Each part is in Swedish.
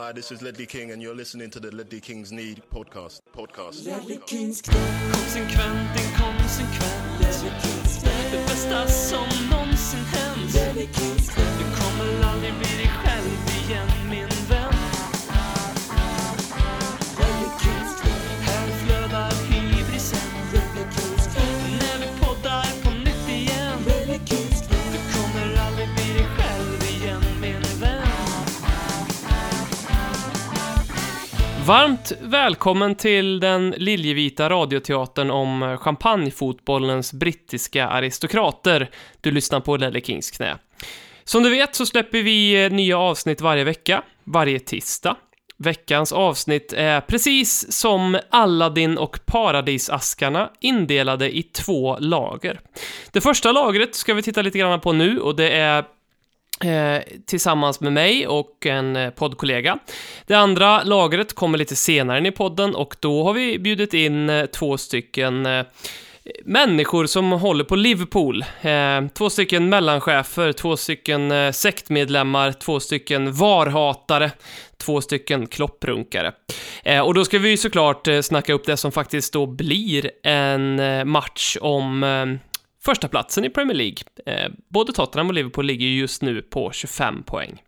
Hi, this is Ledley King, and you're listening to the Ledley Kings Need podcast. Podcast. Konsekvent, inkonsekvent Det bästa som någonsin hänt. Du kommer aldrig bli dig själv igen min Varmt välkommen till den liljevita radioteatern om champagnefotbollens brittiska aristokrater. Du lyssnar på Lelle Kings knä. Som du vet så släpper vi eh, nya avsnitt varje vecka, varje tisdag. Veckans avsnitt är precis som Aladdin och Paradisaskarna indelade i två lager. Det första lagret ska vi titta lite grann på nu och det är Eh, tillsammans med mig och en eh, poddkollega. Det andra lagret kommer lite senare in i podden och då har vi bjudit in eh, två stycken människor som håller på Liverpool. Två stycken mellanchefer, två stycken sektmedlemmar, två stycken varhatare, två stycken klopprunkare. Och då ska vi ju såklart eh, snacka upp det som faktiskt då blir en match om första platsen i Premier League. Eh, både Tottenham och Liverpool ligger just nu på 25 poäng.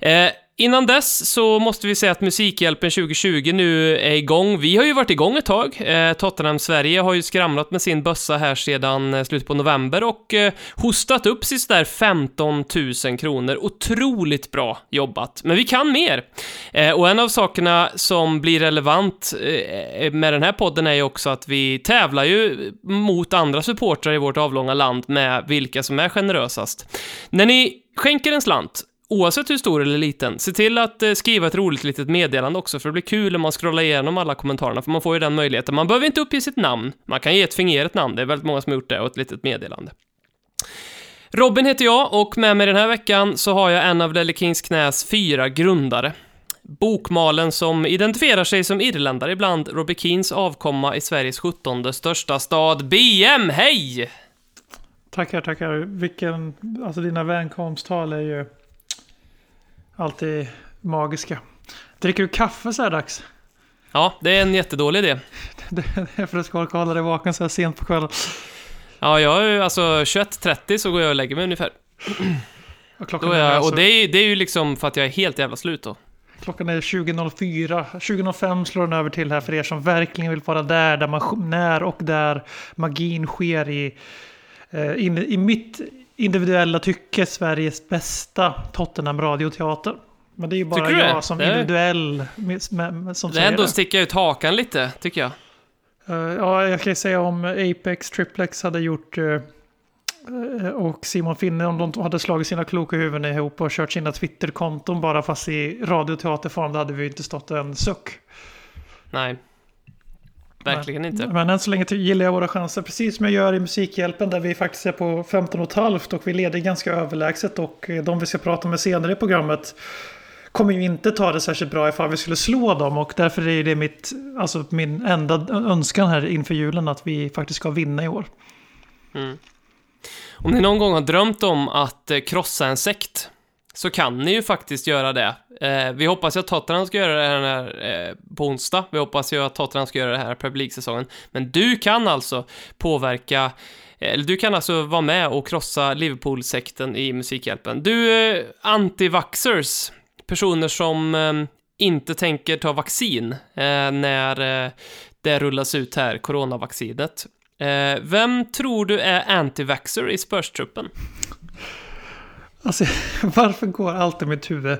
Eh, innan dess så måste vi säga att Musikhjälpen 2020 nu är igång. Vi har ju varit igång ett tag. Eh, Tottenham Sverige har ju skramlat med sin bössa här sedan eh, slutet på november och eh, hostat upp sig där 15 000 kronor. Otroligt bra jobbat. Men vi kan mer. Eh, och en av sakerna som blir relevant eh, med den här podden är ju också att vi tävlar ju mot andra supportrar i vårt avlånga land med vilka som är generösast. När ni skänker en slant Oavsett hur stor eller liten, se till att eh, skriva ett roligt litet meddelande också, för det blir kul om man scrollar igenom alla kommentarerna, för man får ju den möjligheten. Man behöver inte uppge sitt namn, man kan ge ett fingerat namn, det är väldigt många som har gjort det, och ett litet meddelande. Robin heter jag, och med mig den här veckan så har jag en av Lelle Kings knäs fyra grundare. Bokmalen som identifierar sig som irländare ibland, Robbie Keens avkomma i Sveriges 17 största stad, BM, hej! Tackar, tackar. Vilken, alltså dina välkomsttal är ju alltid magiska. Dricker du kaffe så här dags? Ja, det är en jättedålig idé. Det är för att ska hålla dig vaken så här sent på kvällen. Ja, jag är ju alltså 21.30 så går jag och lägger mig ungefär. Och klockan, är jag, alltså, och det är, det är ju liksom för att jag är helt jävla slut då. klockan är 20.04. 20.05 slår den över till här för er som verkligen vill vara där, där man, när och där magin sker i, eh, in, i mitt individuella tycke Sveriges bästa Tottenham radioteater. Men det är ju bara Tycker du det? jag som individuell med, med, med, som Det är ändå det. sticka ut hakan lite, tycker jag. Eh, ja, jag kan ju säga om Apex Triplex hade gjort eh, och Simon Finne om de hade slagit sina kloka huvuden ihop och kört sina Twitterkonton bara fast i radioteaterform då hade vi ju inte stått en suck. Nej. Verkligen inte. Men än så länge gillar jag våra chanser precis som jag gör i Musikhjälpen där vi faktiskt är på 15,5 och vi leder ganska överlägset och eh, de vi ska prata med senare i programmet kommer ju inte ta det särskilt bra ifall vi skulle slå dem och därför är det mitt, alltså min enda önskan här inför julen att vi faktiskt ska vinna i år. Mm. Om ni någon gång har drömt om att eh, krossa en sekt, så kan ni ju faktiskt göra det. Eh, vi hoppas ju att Tottenham ska göra det här eh, på onsdag. Vi hoppas ju att Tottenham ska göra det här Premier League-säsongen. Men du kan alltså påverka eh, eller du kan alltså vara med och krossa Liverpool-sekten i Musikhjälpen. Du, eh, antivaxxers, personer som eh, inte tänker ta vaccin eh, när eh, det rullas ut här, coronavaccinet. Eh, vem tror du är antivaxxer i Spurs-truppen? Alltså, varför går alltid mitt huvud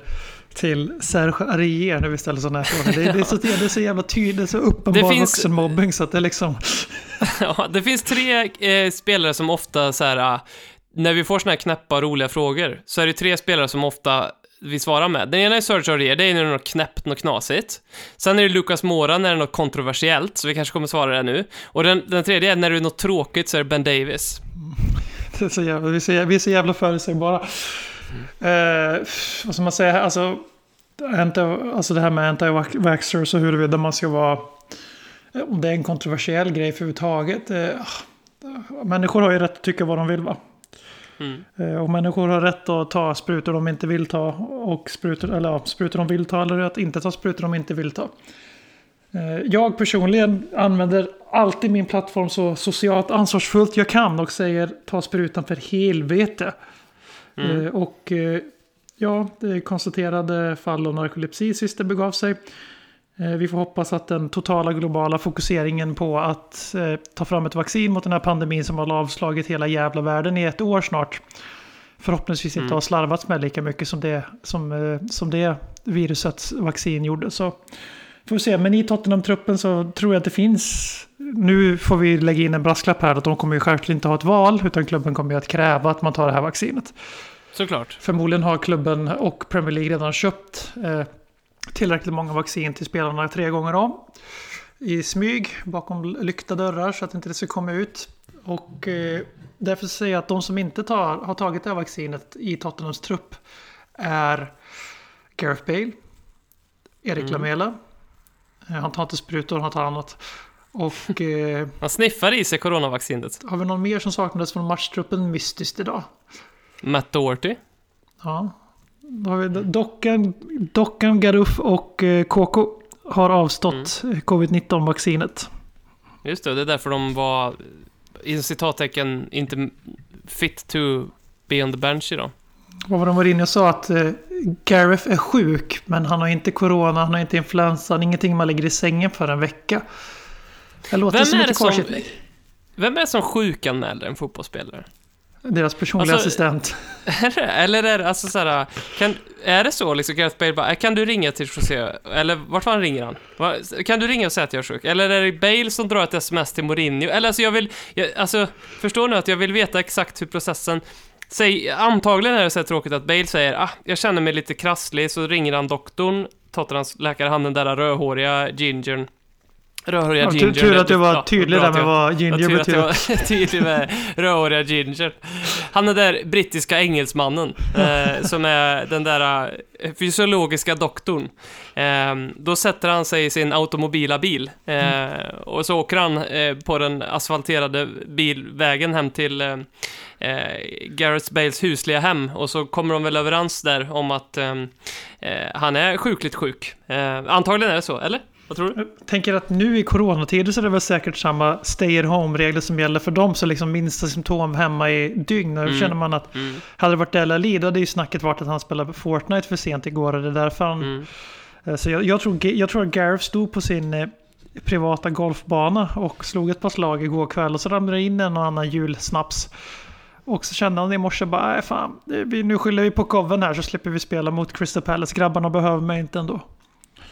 till Serge Arier när vi ställer sådana här frågor? Det är, det är, så, det är så jävla tydligt, det är så uppenbar finns- vuxenmobbing så att det liksom... ja, det finns tre eh, spelare som ofta så här, ah, när vi får såna här knäppa roliga frågor, så är det tre spelare som ofta vi svarar med. Den ena är Serge Aurier, det är när det är något knäppt, något knasigt. Sen är det Lucas Moura när det är något kontroversiellt, så vi kanske kommer svara det nu. Och den, den tredje är när det är något tråkigt, så är det Ben Davis. Det är så jävla, vi, är så jävla, vi är så jävla förutsägbara. Eh, vad ska man säga? Alltså, alltså det här med anti-vaxxers och huruvida man ska vara... eh, Om det är en kontroversiell grej för överhuvudtaget. Eh, människor har ju rätt att tycka vad de vill va? Mm. Och människor har rätt att ta sprutor de inte vill ta. Och sprutor, eller ja, sprutor de vill ta eller att inte ta sprutor de inte vill ta. Jag personligen använder alltid min plattform så socialt ansvarsfullt jag kan och säger ta sprutan för helvete. Mm. Och ja, det konstaterade fall av narkolepsi sist det begav sig. Eh, vi får hoppas att den totala globala fokuseringen på att eh, ta fram ett vaccin mot den här pandemin som har avslagit hela jävla världen i ett år snart. Förhoppningsvis inte mm. har slarvats med lika mycket som det, som, eh, som det virusets vaccin gjorde. Så får se, men i Tottenham-truppen så tror jag att det finns... Nu får vi lägga in en brasklapp här att de kommer ju självklart inte ha ett val utan klubben kommer ju att kräva att man tar det här vaccinet. Såklart. Förmodligen har klubben och Premier League redan köpt eh, tillräckligt många vaccin till spelarna tre gånger om. I smyg, bakom lyckta dörrar så att inte det ska komma ut. Och eh, därför säger jag att de som inte tar, har tagit det här vaccinet i Tottenhams trupp är Gareth Bale, Erik mm. Lamela. Eh, han tar inte sprutor, han tar annat. Och... Eh, han sniffar i sig coronavaccinet. Har vi någon mer som saknades från matchtruppen mystiskt idag? Matt Doherty. Ja. Då har vi Dockan, Dockan Garuff och eh, KK har avstått mm. covid-19-vaccinet. Just det, det är därför de var i citattecken inte fit to be on the bench idag. Vad var de var inne och sa att eh, Gareth är sjuk, men han har inte corona, han har inte influensan, ingenting man lägger i sängen för en vecka. Det låter vem som lite kvarsittning. Vem är det som sjukanmäler en fotbollsspelare? Deras personliga alltså, assistent. Är det, eller är det alltså såhär, kan, är det så liksom, Gareth Bale bara, kan du ringa till José? Eller vart fan ringer han? Kan du ringa och säga att jag är sjuk? Eller är det Bale som drar ett sms till Mourinho? Eller alltså jag vill, jag, alltså, förstår ni att jag vill veta exakt hur processen Säg, antagligen är det så här tråkigt att Bale säger ah, jag känner mig lite krasslig, så ringer han doktorn, Tottenhams läkare, han den där rödhåriga gingern. Rödhåriga ja, ginger. Tur att du var tydlig där med vad ginger betyder. Tur att jag var tydlig med rödhåriga ginger. Han är där brittiska engelsmannen, eh, som är den där eh, fysiologiska doktorn. Eh, då sätter han sig i sin automobila bil eh, mm. och så åker han eh, på den asfalterade bilvägen hem till eh, Gareth Bales husliga hem och så kommer de väl överens där om att han är sjukligt sjuk. antagligen är det så, eller? Vad tror du? Jag tänker att nu i coronatider så är det väl säkert samma stay at home-regler som gäller för dem. Så liksom minsta symptom hemma i dygn. Nu mm. känner man att mm. hade det varit Della Ali då hade ju snacket varit att han spelade Fortnite för sent igår. Och det är därför han... Mm. Eh, så jag, jag, tror, jag tror att Gareth stod på sin eh, privata golfbana och slog ett par slag igår kväll. Och så ramlade det in en och annan julsnaps. Och så kände han i morse bara, fan, nu skyller vi på koven här så slipper vi spela mot Crystal Palace. Grabbarna behöver mig inte ändå.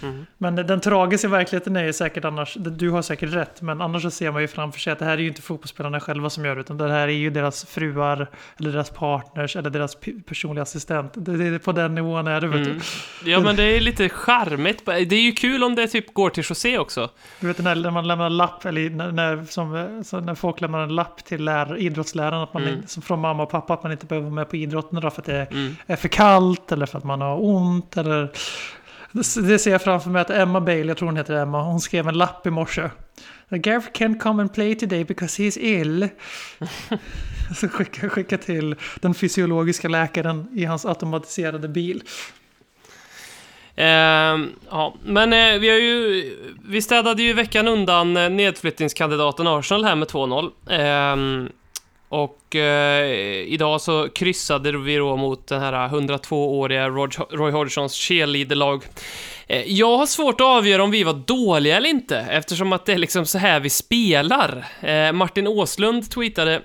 Mm. Men den tragiska verkligheten är ju säkert annars, du har säkert rätt, men annars så ser man ju framför sig att det här är ju inte fotbollsspelarna själva som gör det, utan det här är ju deras fruar, eller deras partners, eller deras personliga assistent. Det, det, på den nivån är det, vet mm. du. Ja, men det är lite charmigt. Det är ju kul om det typ går till José också. Du vet när, man lämnar lapp, eller när, när, som, när folk lämnar en lapp till lär, idrottsläraren, att man, mm. som från mamma och pappa, att man inte behöver vara med på idrotten då för att det mm. är för kallt, eller för att man har ont, eller det ser jag framför mig att Emma Bale, jag tror hon heter Emma, hon skrev en lapp i morse. Gareth can't come and play today because he's ill. Så skicka, skicka till den fysiologiska läkaren i hans automatiserade bil. Uh, ja, men uh, vi har ju... Vi städade ju veckan undan uh, nedflyttningskandidaten Arsenal här med 2-0. Och eh, idag så kryssade vi då mot den här 102-åriga Roy Hodgsons cheerleaderlag. Eh, jag har svårt att avgöra om vi var dåliga eller inte, eftersom att det är liksom så här vi spelar. Eh, Martin Åslund tweetade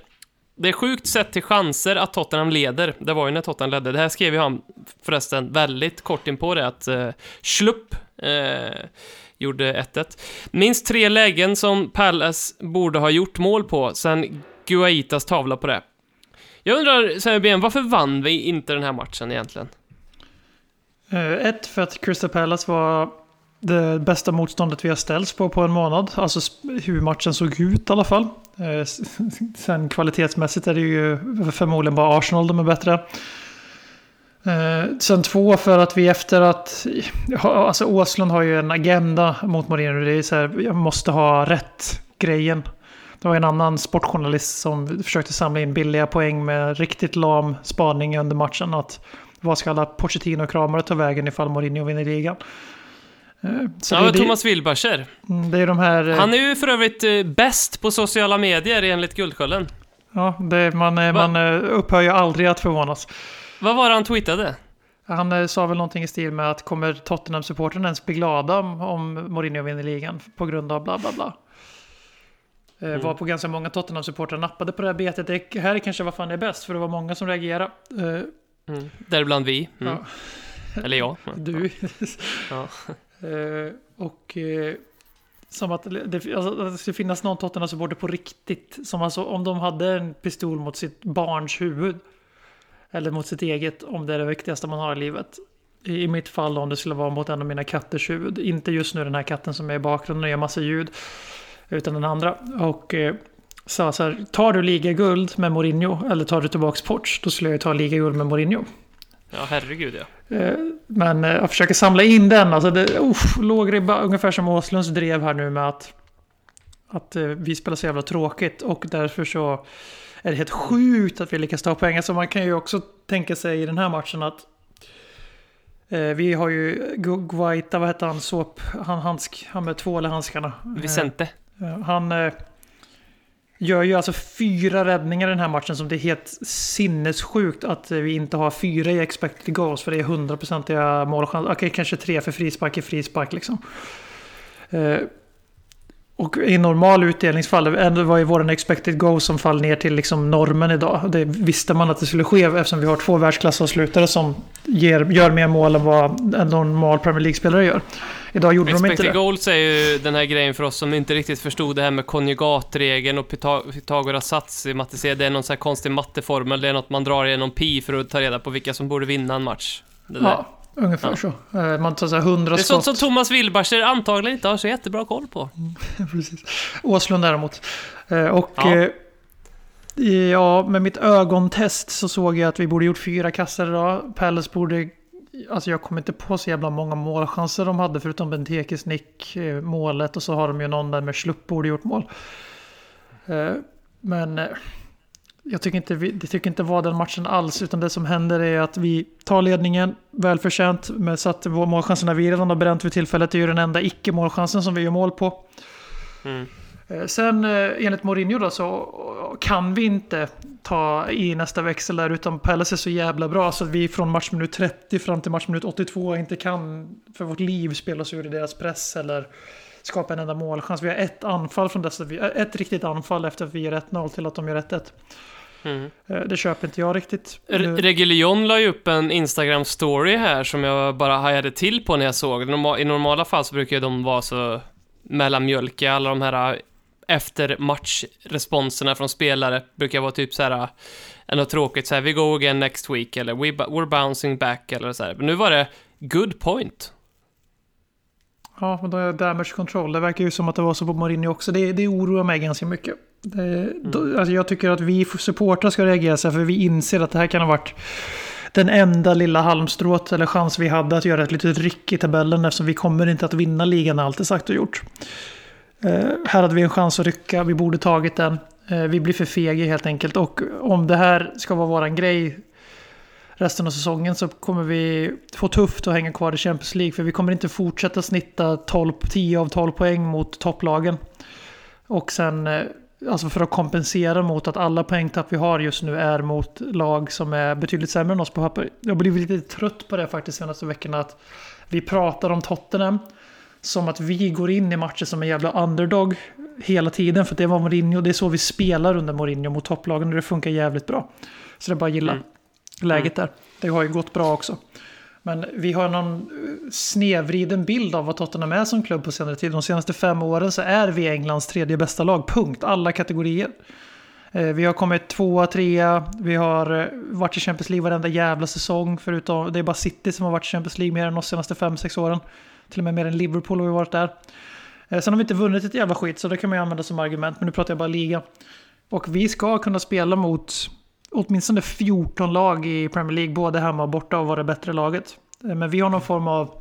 det är sjukt sett till chanser att Tottenham leder. Det var ju när Tottenham ledde. Det här skrev ju han förresten väldigt kort in på det, att eh, Schlupp eh, gjorde 1-1. Minst tre lägen som Palace borde ha gjort mål på sen Guaitas tavla på det. Jag undrar, Säverbén, varför vann vi inte den här matchen egentligen? Uh, ett, för att Crystal Palace var det bästa motståndet vi har ställts på på en månad. Alltså hur matchen såg ut i alla fall. Uh, sen kvalitetsmässigt är det ju förmodligen bara Arsenal de är bättre. Uh, sen två för att vi efter att... Alltså Åslund har ju en agenda mot Mourinho. Det är så här, jag måste ha rätt grejen det var en annan sportjournalist som försökte samla in billiga poäng med riktigt lam spaning under matchen. Att vad ska alla Pochettino-kramare ta vägen ifall Mourinho vinner ligan? Eh, så ja, det, Thomas Wilbacher. Mm, det är de här... Eh, Han är ju för övrigt eh, bäst på sociala medier enligt Guldskölden. Ja, det, man, man upphör ju aldrig att förvånas. Vad var det han tweetade? Han sa väl någonting i stil med att kommer Tottenham-supportrarna ens bli glada om Mourinho vinner ligan på grund av bla bla bla. Mm. Var på ganska många Tottenham-supportrar nappade på det här betet. Det här är kanske vad fan är bäst, för det var många som reagerade. Mm. Däribland vi. Mm. Ja. Eller jag. Du. ja. Uh, och som att det, alltså, det skulle finnas någon Tottenham-supporter på riktigt. Som alltså om de hade en pistol mot sitt barns huvud. Eller mot sitt eget, om det är det viktigaste man har i livet. I mitt fall om det skulle vara mot en av mina katters huvud. Inte just nu den här katten som är i bakgrunden och gör massa ljud. Utan den andra. Och uh, sa så här, tar du ligaguld med Mourinho eller tar du tillbaks Porch? Då skulle jag ta ligaguld med Mourinho. Ja, herregud ja. Eh, men eh, jag försöker samla in den. Alltså det, uff, låg ribba, ungefär som Åslunds drev här nu med att, att eh, vi spelar så jävla tråkigt. Och därför så är det helt sjukt att vi lyckas ta poäng. Alltså man kan ju också tänka sig i den här matchen att vi har ju Guaita, vad heter han, såp, han, handsk, han med tvålehandskarna. Vicente. Eh, han eh, gör ju alltså fyra räddningar i den här matchen som det är helt sinnessjukt att eh, vi inte har fyra i expected goals för det är hundraprocentiga målchanser. Okej, okay, kanske tre för frispark i frispark liksom. Eh, och i normal utdelningsfall, det var ju våran expected goals som fall ner till liksom normen idag. Det visste man att det skulle ske eftersom vi har två världsklassavslutare som ger, gör mer mål än vad en normal Premier League-spelare gör. Idag gjorde Expected de inte det. goals är ju den här grejen för oss som inte riktigt förstod det här med konjugatregeln och Pythagoras sats i matte C. Det är någon sån här konstig matteformel. Det är något man drar genom pi för att ta reda på vilka som borde vinna en match. ja, ungefär ja. så. Eh, man tar så här 100 skott. Det är sånt som Thomas Wilbacher antagligen inte har så jättebra koll på. Precis. Åslund däremot. Eh, och... Ja. Eh, ja, med mitt ögontest så såg jag att vi borde gjort fyra kassar idag. Palace borde Alltså jag kommer inte på så jävla många målchanser de hade förutom Bentekes nick, målet och så har de ju någon där med Schlupp borde gjort mål. Men jag tycker inte, vi, jag tycker inte var den matchen alls utan det som händer är att vi tar ledningen välförtjänt med så att målchanserna vi redan har bränt vid tillfället är ju den enda icke-målchansen som vi gör mål på. Mm. Eh, sen eh, enligt Mourinho då så kan vi inte ta i nästa växel där utan Palace är så jävla bra så att vi från matchminut 30 fram till matchminut 82 inte kan för vårt liv spela oss ur deras press eller skapa en enda målchans. Vi har ett anfall från dessa, ett riktigt anfall efter att vi gör 1-0 till att de gör 1-1. Mm. Eh, det köper inte jag riktigt. Regulion la ju upp en Instagram-story här som jag bara hajade till på när jag såg I normala fall så brukar de vara så mellanmjölkiga, alla de här efter matchresponserna från spelare brukar vara typ så här äh, något tråkigt så här, we go again next week eller we, we're bouncing back eller så här. Men nu var det good point. Ja, men då är damage control. Det verkar ju som att det var så på Mourinho också. Det, det oroar mig ganska mycket. Det, mm. då, alltså jag tycker att vi supportrar ska reagera så här, för vi inser att det här kan ha varit den enda lilla halmstrået eller chans vi hade att göra ett litet ryck i tabellen eftersom vi kommer inte att vinna ligan allt är sagt och gjort. Eh, här hade vi en chans att rycka, vi borde tagit den. Eh, vi blir för fega helt enkelt. Och om det här ska vara våran grej resten av säsongen så kommer vi få tufft att hänga kvar i Champions League. För vi kommer inte fortsätta snitta 12, 10 av 12 poäng mot topplagen. Och sen, eh, alltså för att kompensera mot att alla poängtapp vi har just nu är mot lag som är betydligt sämre än oss på papper. Jag har blivit lite trött på det faktiskt senaste veckorna. Att vi pratar om Tottenham som att vi går in i matcher som en jävla underdog hela tiden. För det var Mourinho, det är så vi spelar under Mourinho mot topplagen och det funkar jävligt bra. Så det är bara att gilla mm. läget där. Det har ju gått bra också. Men vi har någon snevriden snedvriden bild av vad Tottenham är som klubb på senare tid. De senaste fem åren så är vi Englands tredje bästa lag, punkt. Alla kategorier. Eh, vi har kommit tvåa, trea, vi har eh, varit i Champions League varenda jävla säsong. Förutom, det är bara City som har varit i Champions League mer än oss senaste fem, sex åren. Till och med mer än Liverpool har vi varit där. Sen har vi inte vunnit ett jävla skit, så det kan man ju använda som argument. Men nu pratar jag bara liga. Och vi ska kunna spela mot åtminstone 14 lag i Premier League, både hemma och borta, och vara det bättre laget. Eh, men vi har någon form av,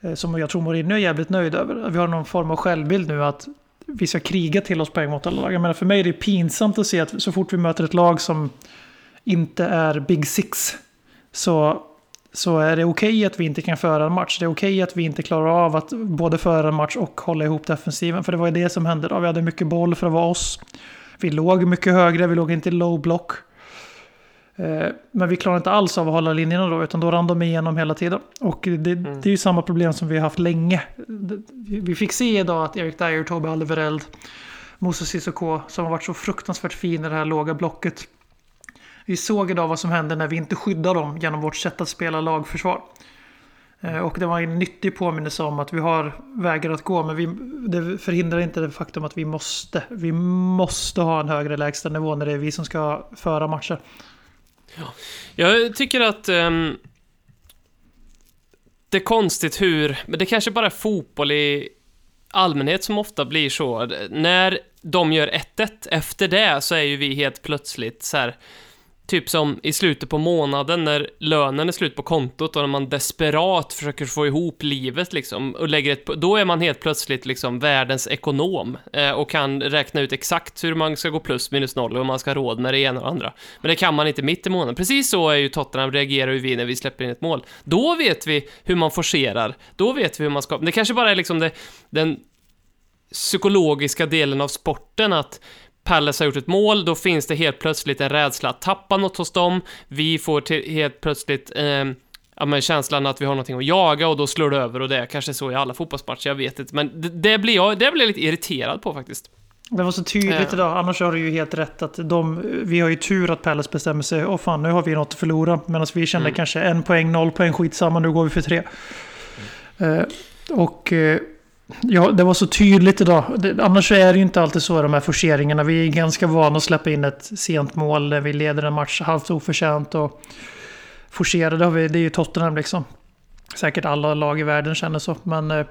eh, som jag tror Mourinho är jävligt nöjd över, vi har någon form av självbild nu att vi ska kriga till oss poäng mot alla lag. Jag menar, för mig är det pinsamt att se att så fort vi möter ett lag som inte är Big Six så, så är det okej okay att vi inte kan föra en match. Det är okej okay att vi inte klarar av att både föra en match och hålla ihop defensiven. För det var ju det som hände då. Vi hade mycket boll för att vara oss. Vi låg mycket högre, vi låg inte i low block. Eh, men vi klarade inte alls av att hålla linjerna då, utan då rann de igenom hela tiden. Och det, mm. det är ju samma problem som vi har haft länge. Vi fick se idag att Erik Dyer, Tobbe Alderweireld, Moses Sissoko, som har varit så fruktansvärt fin i det här låga blocket. Vi såg idag vad som hände när vi inte skyddade dem genom vårt sätt att spela lagförsvar. Eh, och det var en nyttig påminnelse om att vi har vägar att gå, men vi, det förhindrar inte det faktum att vi måste. Vi måste ha en högre lägstanivå när det är vi som ska föra matcher. Ja. Jag tycker att um, det är konstigt hur, men det kanske bara är fotboll i allmänhet som ofta blir så. När de gör 1-1, efter det så är ju vi helt plötsligt så här, Typ som i slutet på månaden när lönen är slut på kontot och när man desperat försöker få ihop livet liksom och lägger ett, då är man helt plötsligt liksom världens ekonom eh, och kan räkna ut exakt hur man ska gå plus minus noll och hur man ska ha råd med det ena och andra. Men det kan man inte mitt i månaden. Precis så är ju Tottenham reagerar ju vi när vi släpper in ett mål. Då vet vi hur man forcerar. Då vet vi hur man ska... Det kanske bara är liksom det, den psykologiska delen av sporten att Palace har gjort ett mål, då finns det helt plötsligt en rädsla att tappa något hos dem. Vi får till, helt plötsligt eh, ja, men känslan att vi har någonting att jaga och då slår det över och det är kanske så i alla fotbollsmatcher, jag vet inte. Men det, det blir jag, det blir jag lite irriterad på faktiskt. Det var så tydligt äh. idag, annars har du ju helt rätt att de, vi har ju tur att Palace bestämmer sig, åh fan nu har vi något att förlora. Medan vi kände mm. kanske en poäng, noll poäng, skitsamma, nu går vi för tre. Mm. Uh, och uh, Ja, det var så tydligt idag. Annars är det ju inte alltid så de här forceringarna. Vi är ganska vana att släppa in ett sent mål när vi leder en match halvt oförtjänt. Och forcerade har vi, det är ju Tottenham liksom. Säkert alla lag i världen känner så. Men eh,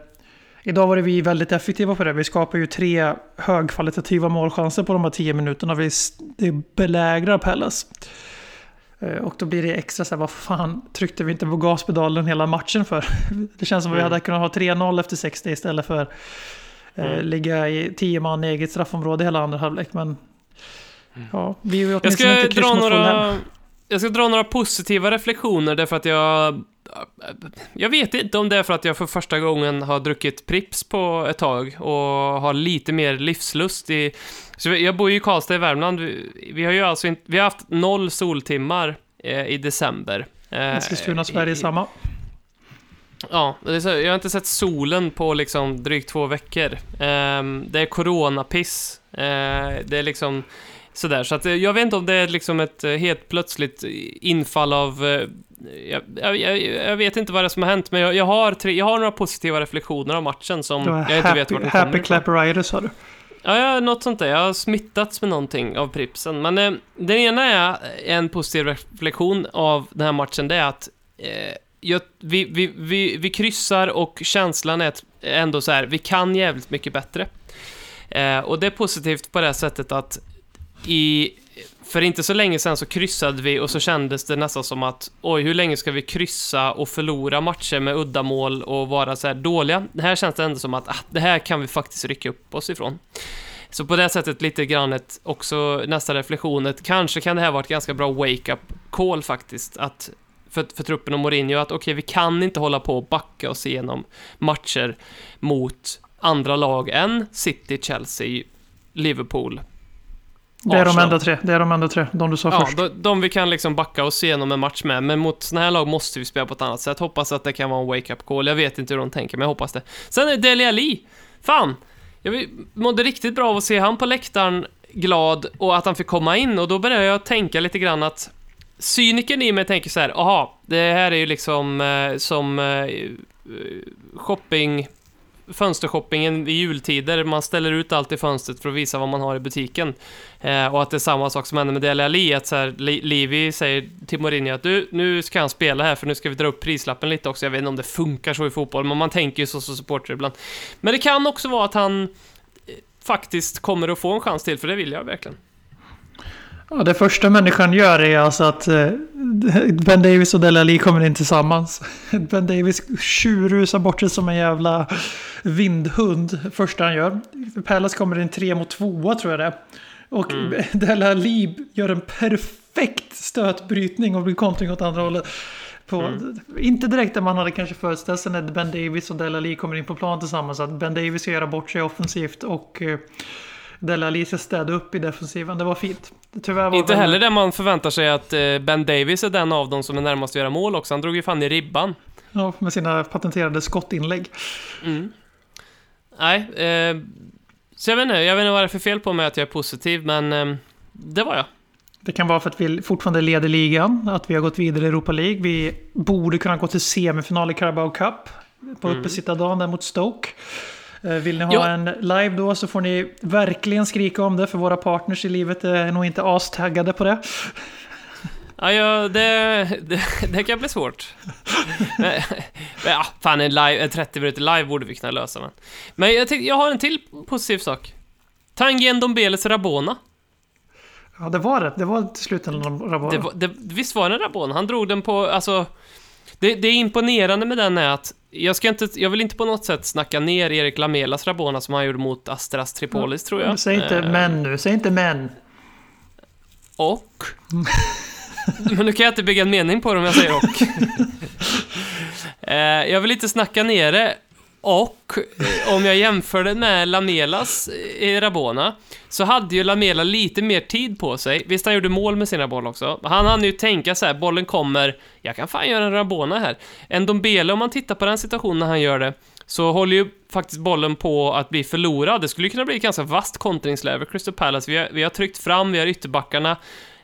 idag var det vi väldigt effektiva på det. Vi skapar ju tre högkvalitativa målchanser på de här tio minuterna. Vi belägrar Pellas. Eh, och då blir det extra så här, vad fan tryckte vi inte på gaspedalen hela matchen för? Det känns som att vi mm. hade kunnat ha 3-0 efter 60 istället för eh, mm. ligga i 10 man i eget straffområde hela andra halvlek. Men mm. ja, vi är ju åtminstone jag ska inte dra några, Jag ska dra några positiva reflektioner därför att jag jag vet inte om det är för att jag för första gången har druckit Prips på ett tag och har lite mer livslust i... Så jag bor ju i Karlstad i Värmland. Vi, har ju alltså inte... Vi har haft noll soltimmar eh, i december. Eh, Eskilstuna, Sverige, samma. Ja, jag har inte sett solen på liksom drygt två veckor. Eh, det är coronapiss. Eh, det är liksom sådär, så att eh, jag vet inte om det är liksom ett eh, helt plötsligt infall av eh, jag, jag, jag, vet inte vad det är som har hänt, men jag, jag, har, tre, jag har några positiva reflektioner av matchen som jag happy, inte vet vart de kommer Happy Clapperitis har du? Ja, ja, något sånt där. Jag har smittats med någonting av Pripsen. Men eh, den ena är en positiv reflektion av den här matchen, det är att eh, jag, vi, vi, vi, vi kryssar och känslan är ändå så här, vi kan jävligt mycket bättre. Eh, och det är positivt på det sättet att i för inte så länge sedan så kryssade vi och så kändes det nästan som att oj, hur länge ska vi kryssa och förlora matcher med uddamål och vara så här dåliga? Det här känns det ändå som att ah, det här kan vi faktiskt rycka upp oss ifrån. Så på det sättet lite grann ett, också nästa reflektion, ett, kanske kan det här vara ett ganska bra wake-up call faktiskt, att för, för truppen och Mourinho, att okej, okay, vi kan inte hålla på och backa oss igenom matcher mot andra lag än City, Chelsea, Liverpool, det är de enda tre, det är de enda tre, de du sa ja, först. De, de vi kan liksom backa oss igenom en match med, men mot sådana här lag måste vi spela på ett annat sätt. Hoppas att det kan vara en wake-up call. Jag vet inte hur de tänker, men jag hoppas det. Sen är Deli Ali. Fan! Jag mådde riktigt bra av att se han på läktaren glad och att han fick komma in och då började jag tänka lite grann att cyniken i mig tänker så här, aha, det här är ju liksom eh, som eh, shopping fönstershoppingen i jultider, man ställer ut allt i fönstret för att visa vad man har i butiken. Eh, och att det är samma sak som händer med Dele Alli, att så här, Livi säger till Mourinho att du, nu ska han spela här för nu ska vi dra upp prislappen lite också. Jag vet inte om det funkar så i fotboll, men man tänker ju så som supporter ibland. Men det kan också vara att han eh, faktiskt kommer att få en chans till, för det vill jag verkligen. Ja, det första människan gör är alltså att eh, Ben Davis och Dele Alli kommer in tillsammans. Ben Davis tjurrusar bort sig som en jävla vindhund första han gör. Palace kommer in tre mot tvåa tror jag det. Och mm. Dele Alli gör en perfekt stötbrytning och blir kontring åt andra hållet. På, mm. Inte direkt där man hade kanske föreställt sig när Ben Davis och Dele Alli kommer in på plan tillsammans. Att Ben Davis ska göra bort sig offensivt och eh, Dele Alli ska städa upp i defensiven. Det var fint. Tyvärr Inte heller där man förväntar sig att eh, Ben Davis är den av dem som är närmast att göra mål också. Han drog ju fan i ribban. Ja, med sina patenterade skottinlägg. Mm. Nej, eh, så jag vet inte, jag vet inte vad det är för fel på mig att jag är positiv, men eh, det var jag. Det kan vara för att vi fortfarande leder ligan, att vi har gått vidare i Europa League. Vi borde kunna gå till semifinal i Carabao Cup på mm. uppesittardagen där mot Stoke. Eh, vill ni ha ja. en live då så får ni verkligen skrika om det för våra partners i livet är nog inte astaggade på det. Ja, ja det, det, det kan bli svårt. men, ja, fan, en, live, en 30 minuter live borde vi kunna lösa. Men, men jag, jag har en till positiv sak. Tangen Dombeles Rabona. Ja, det var det. Det var till slut en Rabona. Det, det, visst var det en Rabona? Han drog den på, alltså... Det, det är imponerande med den är att jag, ska inte, jag vill inte på något sätt snacka ner Erik Lamelas Rabona som han gjorde mot Astras Tripolis, tror jag. Säg inte uh, men nu, säg inte men. Och? men nu kan jag inte bygga en mening på det om jag säger och. uh, jag vill inte snacka ner det. Och eh, om jag jämför det med Lamelas eh, i Rabona, så hade ju Lamela lite mer tid på sig. Visst, han gjorde mål med sina boll också. Han hann ju tänka så här, bollen kommer, jag kan fan göra en Rabona här. En Dombele, om man tittar på den situationen när han gör det, så håller ju faktiskt bollen på att bli förlorad. Det skulle kunna bli ett ganska vasst kontringsläge Crystal Palace. Vi har, vi har tryckt fram, vi har ytterbackarna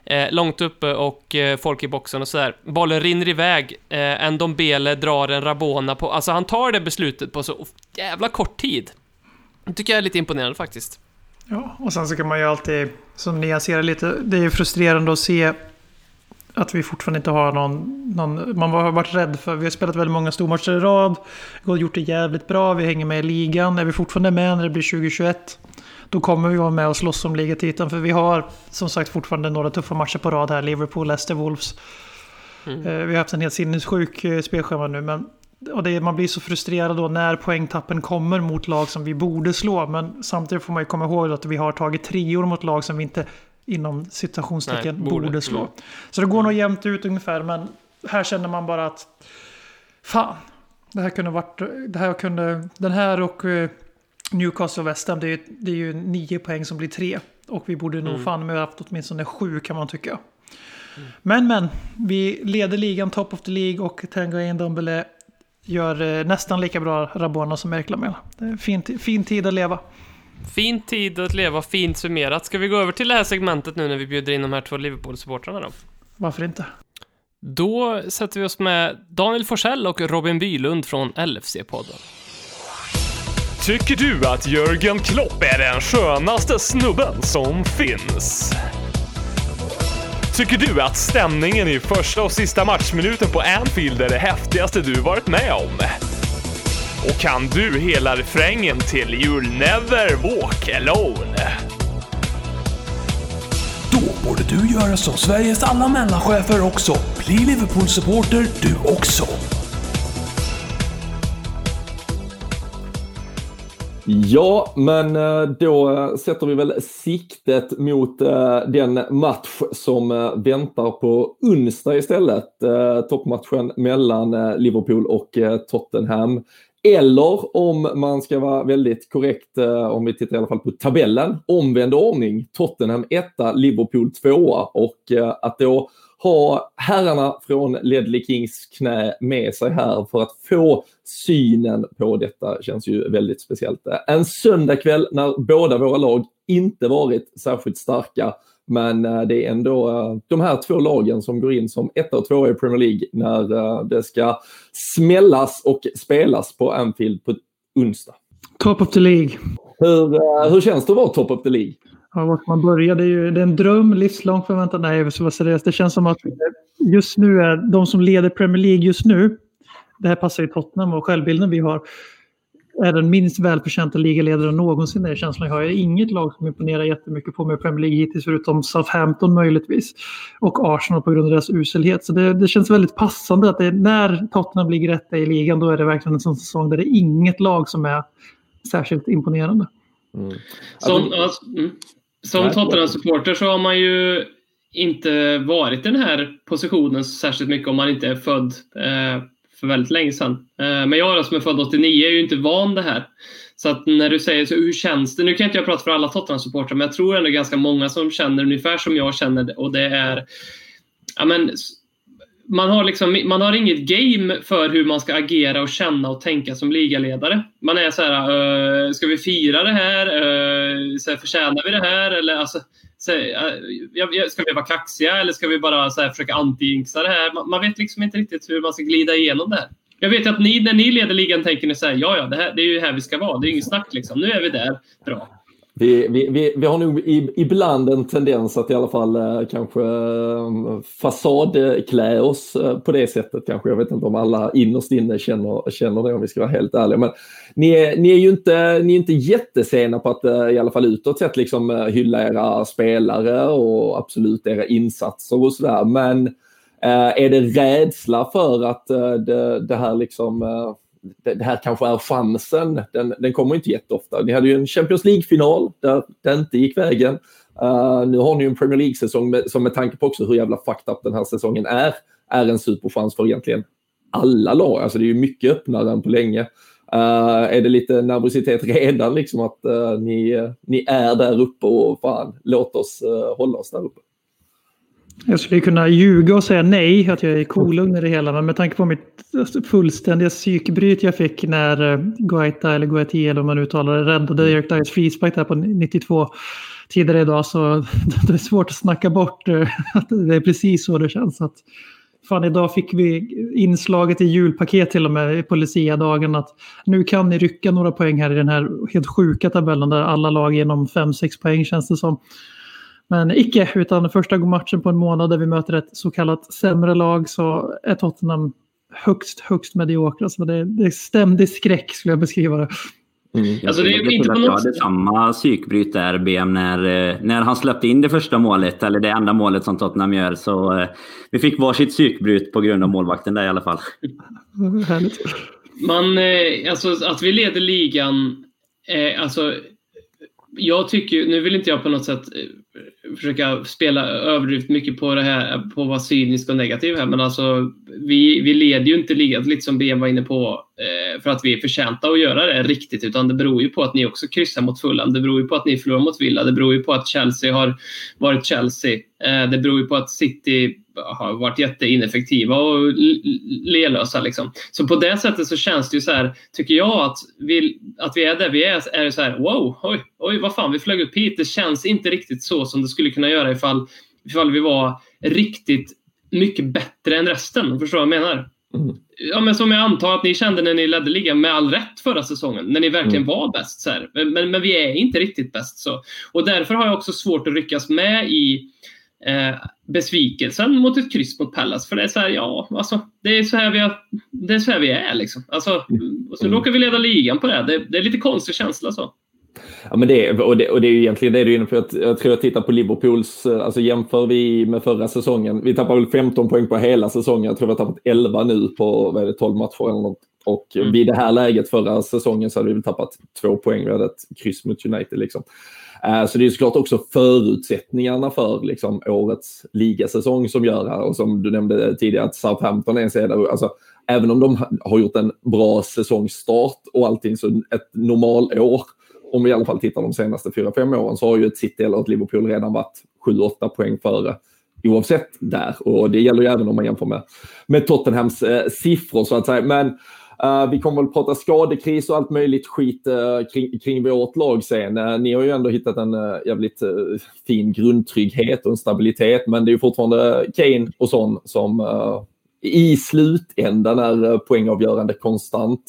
eh, långt uppe och eh, folk i boxen och sådär. Bollen rinner iväg, eh, en Dombele drar en Rabona på, alltså han tar det beslutet på så jävla kort tid. Det tycker jag är lite imponerande faktiskt. Ja, och sen så kan man ju alltid, som nyansera lite, det är ju frustrerande att se att vi fortfarande inte har någon, någon, Man har varit rädd för... Vi har spelat väldigt många stormatcher i rad. Gjort det jävligt bra. Vi hänger med i ligan. Är vi fortfarande med när det blir 2021? Då kommer vi vara med och slåss om ligatiteln. För vi har som sagt fortfarande några tuffa matcher på rad här. Liverpool, Leicester, Wolves. Mm. Eh, vi har haft en helt sinnessjuk eh, spelschema nu. Men och det, man blir så frustrerad då när poängtappen kommer mot lag som vi borde slå. Men samtidigt får man ju komma ihåg att vi har tagit treor mot lag som vi inte inom citationstecken Nej, borde, borde slå. Mm. Så det går nog jämnt ut ungefär. Men här känner man bara att fan, det här kunde varit, det här kunde, den här och eh, Newcastle och West Ham, det är, det är ju nio poäng som blir tre. Och vi borde nog mm. fan med haft åtminstone sju kan man tycka. Mm. Men men, vi leder ligan top of the League och Tango Ndombele gör eh, nästan lika bra Rabona som Erik Lamela. Fin, fin tid att leva. Fin tid att leva, fint summerat. Ska vi gå över till det här segmentet nu när vi bjuder in de här två Liverpool-supportrarna då? Varför inte? Då sätter vi oss med Daniel Forsell och Robin Bylund från LFC-podden. Tycker du att Jörgen Klopp är den skönaste snubben som finns? Tycker du att stämningen i första och sista matchminuten på Anfield är det häftigaste du varit med om? Och kan du hela refrängen till You'll never walk alone? Då borde du göra som Sveriges alla mellanchefer också. Bli Liverpool-supporter du också. Ja, men eh, då sätter vi väl siktet mot eh, den match som eh, väntar på onsdag istället. Toppmatchen mellan Liverpool och Tottenham. Eller om man ska vara väldigt korrekt, om vi tittar i alla fall på tabellen, omvänd ordning. Tottenham 1, Liverpool 2 och att då ha herrarna från Ledley Kings knä med sig här för att få synen på detta känns ju väldigt speciellt. En söndagkväll när båda våra lag inte varit särskilt starka men eh, det är ändå eh, de här två lagen som går in som ett och två i Premier League när eh, det ska smällas och spelas på Anfield på onsdag. Top of the League. Hur, hur känns det att vara top of the League? Ja, vart man börjar, det är ju det är en dröm, livslång förväntan. Nej, jag ska vara seriös. Det känns som att just nu är de som leder Premier League just nu, det här passar ju Tottenham och självbilden vi har. är den minst välförtjänta ligaledaren någonsin är känslan jag har. Jag har inget lag som imponerar jättemycket på mig i Premier League hittills förutom Southampton möjligtvis. Och Arsenal på grund av deras uselhet. Så det, det känns väldigt passande att det, när Tottenham ligger rätta i ligan då är det verkligen en sån säsong där det är inget lag som är särskilt imponerande. Mm. Som, alltså, mm. som Tottenham-supporter så har man ju inte varit i den här positionen särskilt mycket om man inte är född eh, för väldigt länge sedan. Eh, men jag som är född 89 är ju inte van det här. Så att när du säger så, hur känns det? Nu kan inte jag prata för alla Tottenham-supportrar, men jag tror ändå ganska många som känner ungefär som jag känner det. Och det är... Ja, men, man har, liksom, man har inget game för hur man ska agera och känna och tänka som ligaledare. Man är så här, uh, ska vi fira det här? Uh, så här, förtjänar vi det här? Eller, alltså, Eh, ska vi vara kaxiga eller ska vi bara så här, försöka anti-jinxa det här? Man, man, vet liksom inte riktigt hur man ska glida igenom det här. Jag vet att ni, när ni leder ligan tänker ni så här, ja, ja, det, här, det är ju här vi ska vara. Det är inget snack liksom. Nu är vi där. Bra. Vi, vi, vi, vi har nog ibland en tendens att i alla fall eh, kanske eh, fasadklä oss eh, på det sättet kanske. Jag vet inte om alla innerst inne känner, känner det om vi ska vara helt ärliga. Men ni är, ni är ju inte, ni är inte jättesena på att i alla fall utåt sett liksom hylla era spelare och absolut era insatser och sådär. Men är det rädsla för att det, det här liksom det, här kanske är chansen. Den, den kommer inte jätteofta. Ni hade ju en Champions League-final där det inte gick vägen. Uh, nu har ni ju en Premier League-säsong som med tanke på också hur jävla fucked up den här säsongen är, är en superchans för egentligen alla lag. Alltså det är ju mycket öppnare än på länge. Uh, är det lite nervositet redan liksom att uh, ni, ni är där uppe och fan, låt oss hålla oss där uppe? Jag skulle kunna ljuga och säga nej, att jag är kolugn i det hela. Men med tanke på mitt fullständiga psykbryt jag fick när eh, Guaita, eller Guaiti eller vad man uttalar det, räddade Erik Dyers frispark där på 92 tidigare idag. Så det är svårt att snacka bort eh, att det är precis så det känns. Att, fan, idag fick vi inslaget i julpaket till och med på Lucia-dagen att nu kan ni rycka några poäng här i den här helt sjuka tabellen där alla lag genom 5-6 poäng känns det som. Men icke, utan första matchen på en månad där vi möter ett så kallat sämre lag så är Tottenham högst, högst mediokra. Så det, det är ständig skräck skulle jag beskriva det. Mm. Alltså, det är inte på något... Jag hade samma psykbryt där, BM, när, när han släppte in det första målet, eller det enda målet som Tottenham gör. Så eh, vi fick varsitt psykbryt på grund av målvakten där i alla fall. Härligt. Man, eh, alltså att vi leder ligan, eh, alltså jag tycker, nu vill inte jag på något sätt eh, försöka spela överdrivet mycket på det här, på att vara cynisk och negativ här, men alltså vi, vi leder ju inte ligan, lite som BM var inne på, eh, för att vi är förtjänta att göra det riktigt, utan det beror ju på att ni också kryssar mot Fulham. Det beror ju på att ni förlorar mot Villa. Det beror ju på att Chelsea har varit Chelsea. Eh, det beror ju på att City har varit jätteineffektiva och lelösa. Liksom. Så på det sättet så känns det ju så här, tycker jag, att vi, att vi är där vi är. Är det så här, wow, oj, oj, vad fan, vi flög upp hit. Det känns inte riktigt så som det skulle kunna göra ifall, ifall vi var riktigt mycket bättre än resten. Förstår du vad jag menar? Mm. Ja, men som jag antar att ni kände när ni ledde ligan med all rätt förra säsongen, när ni verkligen mm. var bäst. Så men, men, men, vi är inte riktigt bäst. så. Och därför har jag också svårt att ryckas med i eh, besvikelsen mot ett kryss mot Pallas. För det är så här, ja, alltså, det är så här vi, har, det är, så här vi är. Liksom. Alltså, och så mm. råkar vi leda ligan på det. Det, det är lite konstig känsla. så. Ja, men det, och, det, och det är ju egentligen det du är inne på. Jag, jag tror jag tittar på Liverpools, eh, alltså jämför vi med förra säsongen. Vi tappar väl 15 poäng på hela säsongen. Jag tror vi har tappat 11 nu på vad är det, 12 matcher eller något. Och mm. vid det här läget förra säsongen så hade vi väl tappat två poäng. Vi hade ett kryss mot United. Liksom. Uh, så det är såklart också förutsättningarna för liksom, årets ligasäsong som gör här. Och som du nämnde tidigare att Southampton är en serie alltså, även om de har gjort en bra säsongstart och allting så ett normalår om vi i alla fall tittar de senaste 4-5 åren så har ju ett City eller ett Liverpool redan varit 7-8 poäng före oavsett där. Och det gäller ju även om man jämför med, med Tottenhams eh, siffror så att säga. Men eh, vi kommer väl prata skadekris och allt möjligt skit eh, kring, kring vårt lag sen. Eh, ni har ju ändå hittat en eh, jävligt eh, fin grundtrygghet och en stabilitet, men det är ju fortfarande Kane och sån som i slutändan är poängavgörande konstant.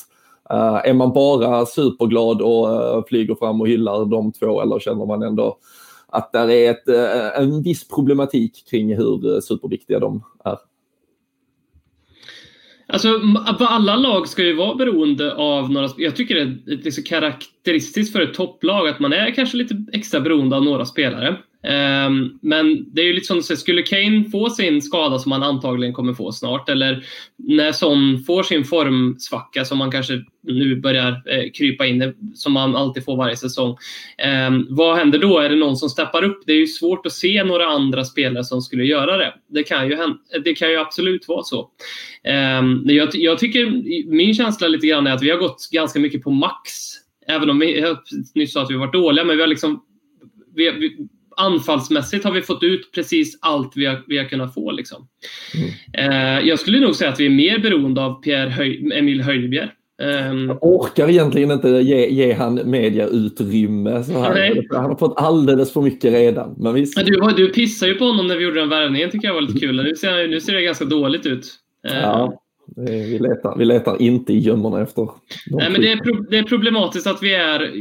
Uh, är man bara superglad och uh, flyger fram och hyllar de två eller känner man ändå att det är ett, uh, en viss problematik kring hur superviktiga de är? Alltså, alla lag ska ju vara beroende av några Jag tycker det är liksom karaktäristiskt för ett topplag att man är kanske lite extra beroende av några spelare. Um, men det är ju lite som du säger, skulle Kane få sin skada som han antagligen kommer få snart, eller när Son får sin formsvacka som man kanske nu börjar eh, krypa in i, som man alltid får varje säsong. Um, vad händer då? Är det någon som steppar upp? Det är ju svårt att se några andra spelare som skulle göra det. Det kan ju, det kan ju absolut vara så. Um, jag, jag tycker, min känsla lite grann är att vi har gått ganska mycket på max. Även om vi, jag nyss sa att vi varit dåliga, men vi har liksom vi, vi, anfallsmässigt har vi fått ut precis allt vi har, vi har kunnat få. Liksom. Mm. Eh, jag skulle nog säga att vi är mer beroende av Pierre Höj, Emil Höjbjer. Um, jag orkar egentligen inte ge, ge han mediautrymme. Så här. Han har fått alldeles för mycket redan. Men visst. Du, du pissade ju på honom när vi gjorde den värvningen tycker jag var lite kul. Nu ser, nu ser det ganska dåligt ut. Ja. Vi letar, vi letar inte i gömmorna efter Nej, men det är, pro, det är problematiskt att vi är...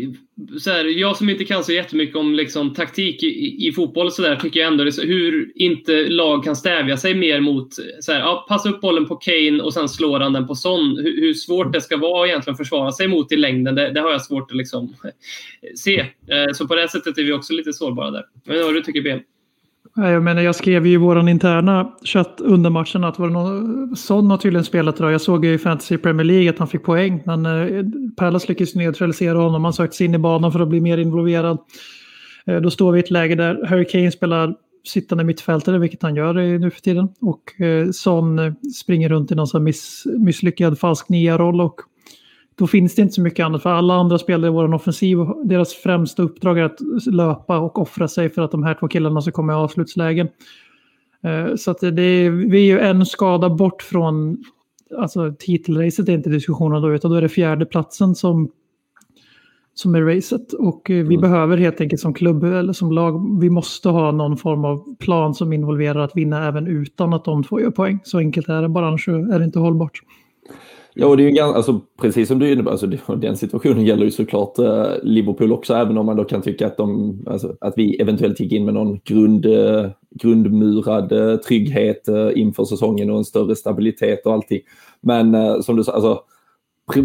Så här, jag som inte kan så jättemycket om liksom, taktik i, i fotboll så där, tycker jag ändå det, hur inte lag kan stävja sig mer mot... Så här, ja, passa upp bollen på Kane och sen slår han den på Son. Hur, hur svårt det ska vara egentligen att försvara sig mot i längden, det, det har jag svårt att liksom, se. Eh, så på det sättet är vi också lite sårbara där. Inte vad du tycker, Ben? Jag menar, jag skrev ju i vår interna chatt under matchen att var det någon, Son har tydligen spelat idag. Jag såg i Fantasy Premier League att han fick poäng. Men eh, Palace lyckades neutralisera honom. Han sökte sig in i banan för att bli mer involverad. Eh, då står vi i ett läge där Harry Kane spelar sittande mittfältare, vilket han gör nu för tiden. Och eh, Son eh, springer runt i någon sån miss, misslyckad falsk nia-roll och då finns det inte så mycket annat. För alla andra spelare i vår offensiv, deras främsta uppdrag är att löpa och offra sig för att de här två killarna ska komma i avslutslägen. Eh, så att det är, vi är ju en skada bort från, alltså titelracet är inte diskussionen då, utan då är det fjärde platsen som, som är racet. Och eh, vi mm. behöver helt enkelt som klubb eller som lag, vi måste ha någon form av plan som involverar att vinna även utan att de två gör poäng. Så enkelt är det, bara annars är det inte hållbart. Ja, och det är ju ganska, alltså, precis som du innebär, alltså, den situationen gäller ju såklart eh, Liverpool också, även om man då kan tycka att, de, alltså, att vi eventuellt gick in med någon grund, eh, grundmurad eh, trygghet eh, inför säsongen och en större stabilitet och allting. Men eh, som du sa, alltså,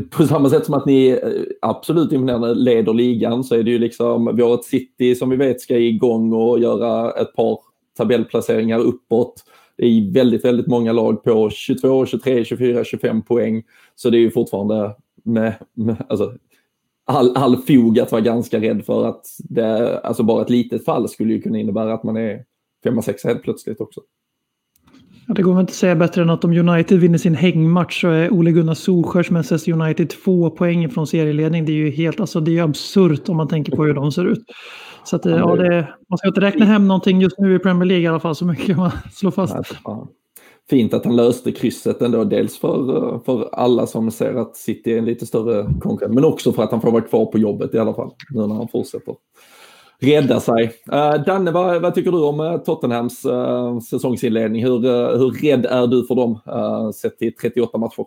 på samma sätt som att ni eh, absolut imponerande leder ligan så är det ju liksom, vi har ett City som vi vet ska igång och göra ett par tabellplaceringar uppåt. Det är väldigt, väldigt många lag på 22, 23, 24, 25 poäng. Så det är ju fortfarande med, med alltså, all, all fog att vara ganska rädd för att det, alltså bara ett litet fall skulle ju kunna innebära att man är femma, sexa helt plötsligt också. Ja, det går väl inte att säga bättre än att om United vinner sin hängmatch så är Ole Gunnar Solskjörs Manchester United två poäng från serieledning. Det är ju helt, alltså det är absurt om man tänker på hur de ser ut. Så att, ja, det, man ska inte räkna hem någonting just nu i Premier League i alla fall, så mycket kan man slå fast. Fint att han löste krysset ändå, dels för, för alla som ser att City är en lite större konkurrent, men också för att han får vara kvar på jobbet i alla fall, nu när han fortsätter rädda sig. Uh, Danne, vad, vad, tycker du om eh, Tottenhams uh, säsongsinledning? Hur, uh, hur rädd är du för dem, uh, sett till 38 matcher?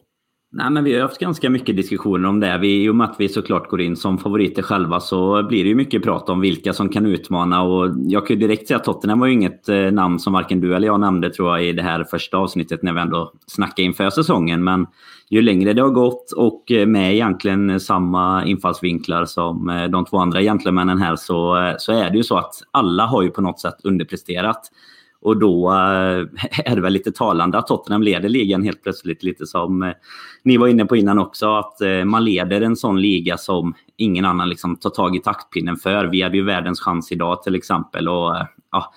Nej, men vi har haft ganska mycket diskussioner om det. Vi, I och med att vi såklart går in som favoriter själva så blir det ju mycket prat om vilka som kan utmana. Och jag kan ju direkt säga att Tottenham var ju inget eh, namn som varken du eller jag nämnde tror jag i det här första avsnittet när vi ändå snackade inför säsongen. Men ju längre det har gått och eh, med egentligen samma infallsvinklar som eh, de två andra gentlemännen här så, så är det ju så att alla har ju på något sätt underpresterat. Och då eh, är det väl lite talande att Tottenham leder ligan helt plötsligt. Lite som eh, ni var inne på innan också. Att eh, man leder en sån liga som ingen annan liksom tar tag i taktpinnen för. Vi hade ju världens chans idag till exempel. Och, ja,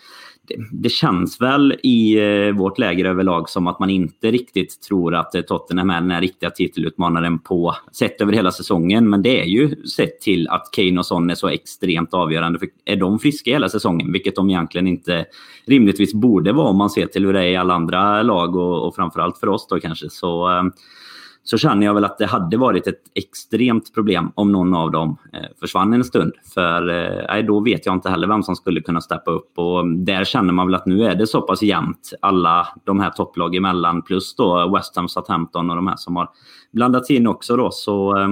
det, känns väl i eh, vårt läger överlag som att man inte riktigt tror att eh, Tottenham är den här riktiga titelutmanaren på sett över hela säsongen. Men det är ju sett till att Kane och Son är så extremt avgörande. För är de friska hela säsongen, vilket de egentligen inte rimligtvis borde vara om man ser till hur det är i alla andra lag och, och framförallt för oss då kanske, så eh, så känner jag väl att det hade varit ett extremt problem om någon av dem eh, försvann en stund. För eh, då vet jag inte heller vem som skulle kunna steppa upp. Och där känner man väl att nu är det så pass jämnt alla de här topplag emellan plus då West Ham, Southampton och de här som har blandats in också. Då. Så, eh,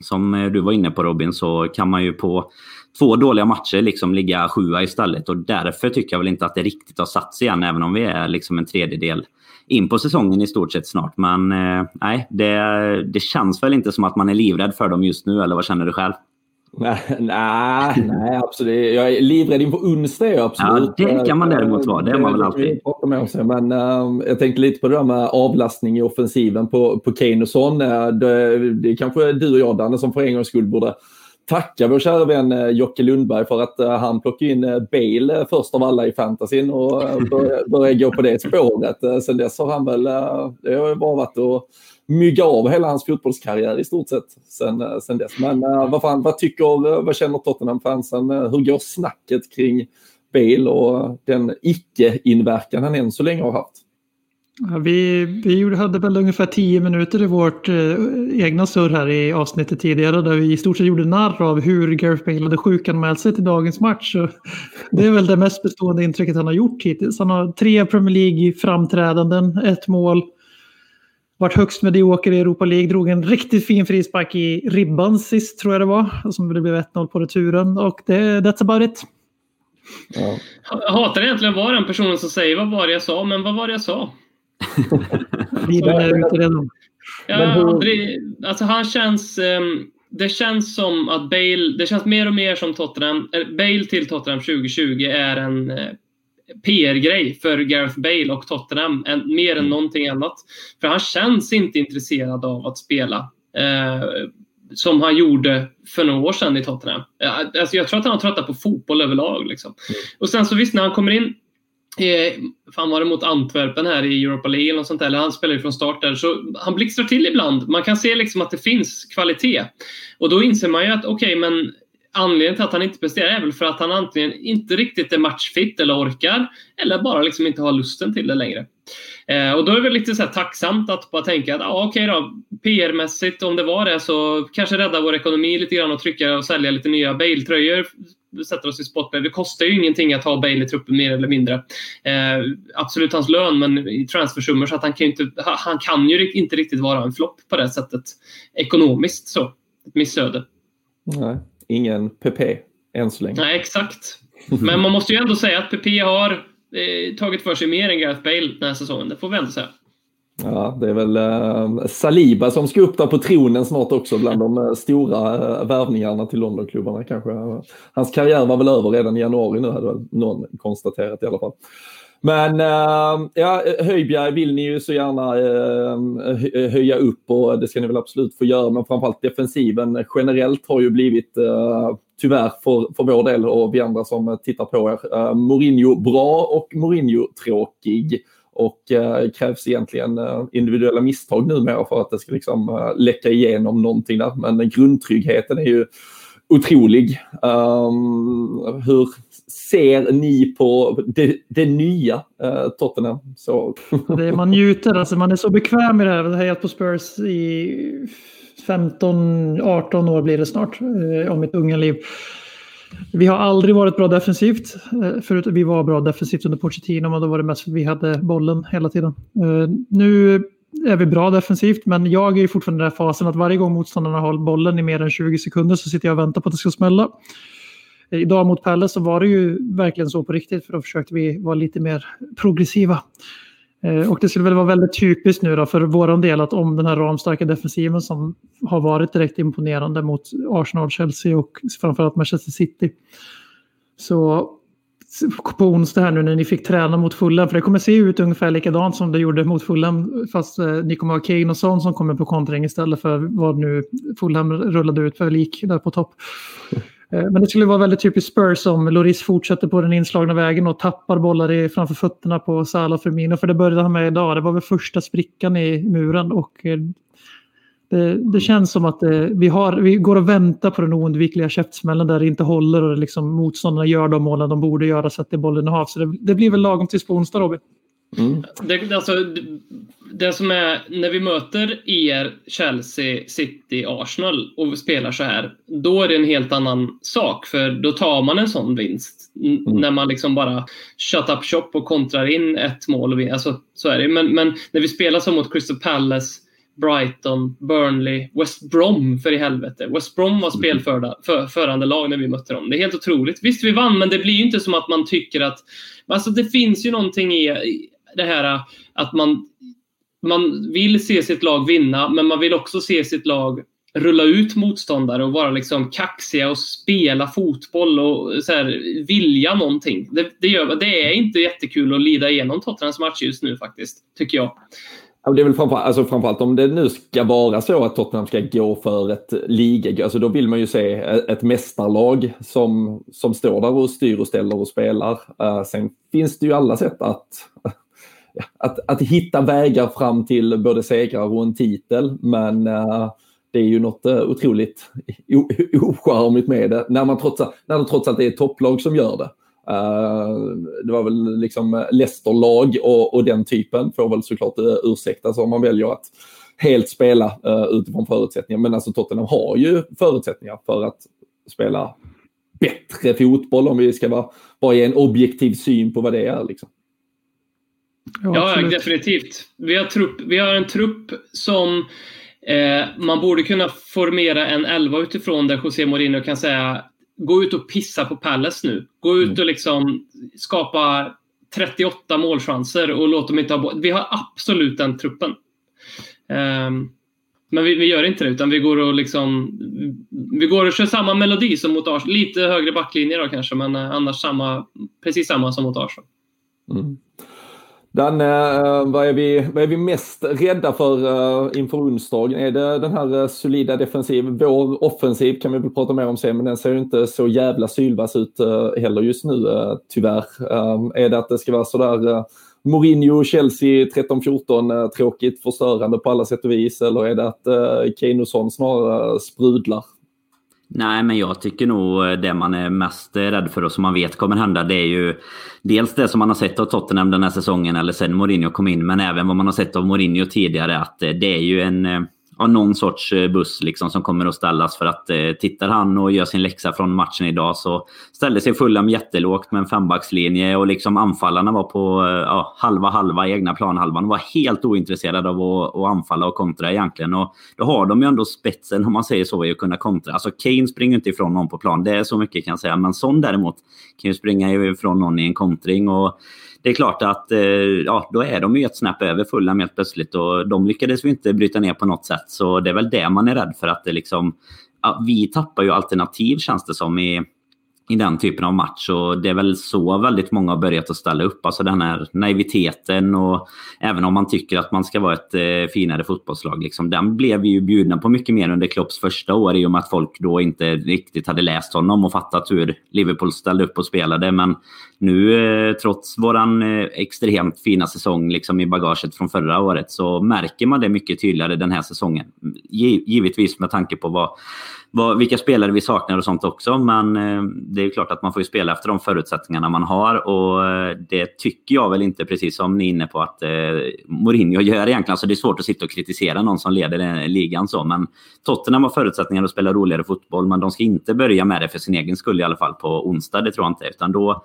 som du var inne på Robin, så kan man ju på två dåliga matcher liksom ligga sjua istället. Och därför tycker jag väl inte att det riktigt har satt sig än, även om vi är liksom en tredjedel in på säsongen i stort sett snart. Men eh, nej, det, det känns väl inte som att man är livrädd för dem just nu, eller vad känner du själv? Nej, nej, nej, absolut. Jag är livrädd inför onsdag. Absolut. Ja, det kan man däremot vara. Det är man väl alltid. Men uh, jag tänkte lite på det där med avlastning i offensiven på, på Kane och Son. Uh, det, det är kanske du och jag, Danne, som för en gångs skull borde tacka vår kära vän uh, Jocke Lundberg för att uh, han plockade in uh, Bale först av alla i fantasyn och började, började gå på det spåret. sen dess har han väl, det har bara varit att mygga av hela hans fotbollskarriär i stort sett sen, eh, sen dess. Men vad, fan, vad tycker, eh, vad känner Tottenham-fansen? Hur går snacket kring Bale och den icke-inverkan han än så länge har haft? Ja, vi, vi hade väl ungefär tio minuter i vårt eh, egna surr här i avsnittet tidigare där vi i stort sett gjorde narr av hur Gareth Bale hade sjukanmält sig till dagens match. Så det är väl det mest bestående intrycket han har gjort hittills. Han har tre Premier League-framträdanden, ett mål, varit högst medioker i Europa League. Drog en riktigt fin frispark i ribban sist tror jag det var. Som det blev 1-0 på returen. Och det, that's about it. Ja. Jag hatar egentligen vara den personen som säger vad var det jag sa, men vad var det jag sa? Ja, alltså han känns... Um, det känns som att Bale, det känns mer och mer som Tottenham, Bale till Tottenham 2020 är en eh, PR-grej för Gareth Bale och Tottenham, än, mer än mm. någonting annat. För han känns inte intresserad av att spela eh, som han gjorde för några år sedan i Tottenham. Alltså, jag tror att han har tröttat på fotboll överlag. Liksom. Mm. Och sen så visst, när han kommer in Eh, fan var det mot Antwerpen här i Europa League eller sånt där, eller han spelar ju från start där, så han blixtrar till ibland. Man kan se liksom att det finns kvalitet. Och då inser man ju att okej, okay, men anledningen till att han inte presterar är väl för att han antingen inte riktigt är matchfit eller orkar, eller bara liksom inte har lusten till det längre. Eh, och då är det väl lite så tacksamt att bara tänka att ah, okej okay då, PR-mässigt om det var det så kanske rädda vår ekonomi lite grann och trycka och sälja lite nya Bale-tröjor sätter oss i spotlight. Det kostar ju ingenting att ha Bale i truppen mer eller mindre. Eh, absolut hans lön, men i transfersummor så att han kan ju inte, han kan ju inte riktigt vara en flopp på det sättet ekonomiskt så. Ett missöde. Nej ingen PP än så länge. Nej, exakt. Men man måste ju ändå säga att PP har eh, tagit för sig mer än Gareth Bale den här säsongen. Det får vi ändå säga. Ja, det är väl eh, Saliba som ska upp där på tronen snart också bland de eh, stora eh, värvningarna till Londonklubbarna kanske. Hans karriär var väl över redan i januari nu hade väl någon konstaterat i alla fall. Men äh, ja, Höjbjerg vill ni ju så gärna äh, höja upp och det ska ni väl absolut få göra. Men framförallt defensiven generellt har ju blivit äh, tyvärr för, för vår del och vi andra som tittar på er. Mourinho bra och Mourinho tråkig. Och äh, krävs egentligen eh, individuella misstag numera för att det ska liksom eh, läcka igenom någonting där. Men grundtryggheten är ju otrolig. Um, hur ser ni på det, det nya uh, Tottenham? Så. det man njuter, alltså man är så bekväm i det här. Jag har hejat på Spurs i 15-18 år blir det snart, eh, om mitt unga liv. Vi har aldrig varit bra defensivt. Eh, förut, vi var bra defensivt under Pochettino, men då var det mest för att vi hade bollen hela tiden. Eh, nu är vi bra defensivt, men jag är fortfarande i den här fasen att varje gång motståndarna har bollen i mer än 20 sekunder så sitter jag och väntar på att det ska smälla. Eh, idag mot Pelle så var det ju verkligen så på riktigt för då försökte vi vara lite mer progressiva. Eh, och det skulle väl vara väldigt typiskt nu då för vår del att om den här ramstarka defensiven som har varit direkt imponerande mot Arsenal, Chelsea och framförallt Manchester City. Så på onsdag här nu när ni fick träna mot Fulham. För det kommer se ut ungefär likadant som det gjorde mot Fulham. Fast eh, ni kommer ha Kane och Son som kommer på kontring istället för vad nu Fulham rullade ut för lik där på topp. Eh, men det skulle vara väldigt typiskt Spurs om Loris fortsätter på den inslagna vägen och tappar bollar i, framför fötterna på Salah och Firmino. För det började han med idag. Det var väl första sprickan i muren och eh, det, det, känns som att det, vi, har, vi går och väntar på den oundvikliga käftsmällen där det inte håller och liksom motståndarna gör de målen de borde göra, så att det är bollen i hav. Så det, det blir väl lagom tills på onsdag, Robin. Mm. Det, alltså, det som är, när vi möter er, Chelsea, City, Arsenal och spelar så här, då är det en helt annan sak. För då tar man en sån vinst. Mm. När man liksom bara shut up shop och kontrar in ett mål. Alltså, så är det. Men, men när vi spelar så mot Crystal Palace, Brighton, Burnley, West Brom för i helvete. West Brom var spelförande för, förande lag när vi mötte dem. Det är helt otroligt. Visst, vi vann, men det blir ju inte som att man tycker att... Alltså det finns ju någonting i det här äh, att man, man vill se sitt lag vinna, men man vill också se sitt lag rulla ut motståndare och vara liksom kaxiga och spela fotboll och så här, vilja någonting. Det, det, gör, det är inte jättekul att lida igenom Tottenhams match just nu faktiskt, tycker jag. Det är väl framförallt, alltså framförallt om det nu ska vara så att Tottenham ska gå för ett liga, alltså då vill man ju se ett mästarlag som, som står där och styr och ställer och spelar. Uh, sen finns det ju alla sätt att, att, att hitta vägar fram till både segrar och en titel, men uh, det är ju något uh, otroligt ocharmigt med det när, man trots, när det trots allt är ett topplag som gör det. Uh, det var väl liksom Leicester-lag och, och, den typen får väl såklart uh, ursäktas om man väljer att helt spela uh, utifrån förutsättningar. Men alltså Tottenham har ju förutsättningar för att spela bättre fotboll om vi ska vara, bara ge en objektiv syn på vad det är. Liksom. Ja, ja definitivt. Vi har, trupp, vi har en trupp som eh, man borde kunna formera en elva utifrån där José Mourinho kan säga gå ut och pissa på Palace nu. Gå ut mm. och liksom skapa 38 målchanser och låt dem inte ha Vi har absolut den truppen. Um, men vi, vi, gör inte det, utan vi går och liksom... Vi går och kör samma melodi som mot Arsenal. Lite högre backlinje då kanske, men eh, annars samma, precis samma som mot Arsenal. Mm. Danne, eh, vad är, vi, vad är vi mest rädda för eh, inför onsdagen? Är det den här eh, solida defensiven? Vår offensiv kan vi väl prata mer om sen, men den ser ju inte så jävla sylvass ut heller just nu, tyvärr. är det att det ska vara sådär Mourinho, Chelsea 13-14, tråkigt, förstörande på alla sätt och vis, eller är det att uh, Keynosson snarare sprudlar? Nej, men jag tycker nog eh, det man är mest eh, rädd för och som man vet kommer hända, det är ju dels det som man har sett av Tottenham den här säsongen, eller sen Mourinho kom in, men även vad man har sett av Mourinho tidigare, att eh, det är ju en ja, någon sorts eh, buss liksom som kommer att ställas för att eh, tittar han och gör sin läxa från matchen idag så ställde sig Fulham jättelågt med en fembackslinje och liksom anfallarna var på eh, ja, halva halva egna planhalvan och var helt ointresserade av att, att anfalla och kontra egentligen. Och då har de ju ändå spetsen om man säger så i att kunna kontra. Alltså Kane springer inte ifrån någon på plan, det är så mycket kan jag säga. Men Son däremot kan ju springa ifrån någon i en kontring. och det är klart att eh, ja, då är de ju ett snäpp över Fulham helt plötsligt och de lyckades vi inte bryta ner på något sätt. Så det är väl det man är rädd för att det liksom... Ja, vi tappar ju alternativ känns det som i i den typen av match. Och det är väl så väldigt många har börjat att ställa upp. Alltså den här naiviteten och även om man tycker att man ska vara ett eh, finare fotbollslag. Liksom, den blev vi ju bjudna på mycket mer under Klopps första år i och med att folk då inte riktigt hade läst honom och fattat hur Liverpool ställde upp och spelade. Men nu eh, trots våran eh, extremt fina säsong liksom, i bagaget från förra året så märker man det mycket tydligare den här säsongen. Givetvis med tanke på vad vad, vilka spelare vi saknar och sånt också. Men eh, det är klart att man får spela efter de förutsättningarna man har. Och eh, det tycker jag väl inte, precis som ni är inne på, att eh, Mourinho gör egentligen. Alltså det är svårt att sitta och kritisera någon som leder eh, ligan så. Men Tottenham har förutsättningar att spela roligare fotboll. Men de ska inte börja med det för sin egen skull i alla fall på onsdag. Det tror jag inte. Utan då,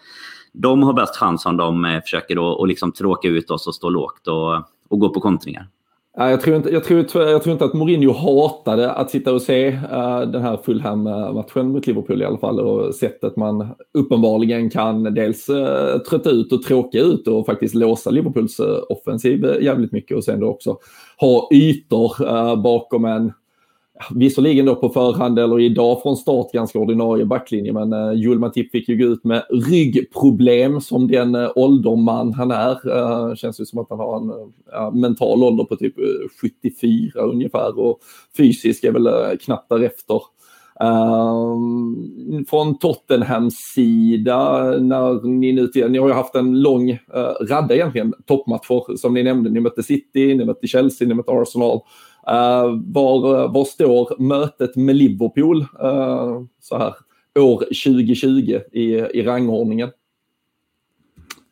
de har bäst chans om de eh, försöker att liksom tråka ut oss och stå lågt och, och gå på kontringar. Jag tror, inte, jag, tror, jag tror inte att Mourinho hatade att sitta och se uh, den här Fulham-matchen mot Liverpool i alla fall och sättet man uppenbarligen kan dels uh, trötta ut och tråka ut och faktiskt låsa Liverpools uh, offensiv jävligt mycket och sen då också ha ytor uh, bakom en Visserligen då på förhand eller idag från start ganska ordinarie backlinje men eh, uh, Julmatip fick ju gå ut med ryggproblem som den uh, ålderman han är. Uh, känns ju som att han har en uh, mental ålder på typ 74 ungefär och fysisk är väl uh, knappt därefter. Uh, från Tottenhams sida, när ni nu till, ni har ju haft en lång uh, radda egentligen toppmatcher som ni nämnde. Ni mötte City, ni mötte Chelsea, ni mötte Arsenal. Uh, var, var står mötet med Liverpool uh, så här år 2020 i, i rangordningen?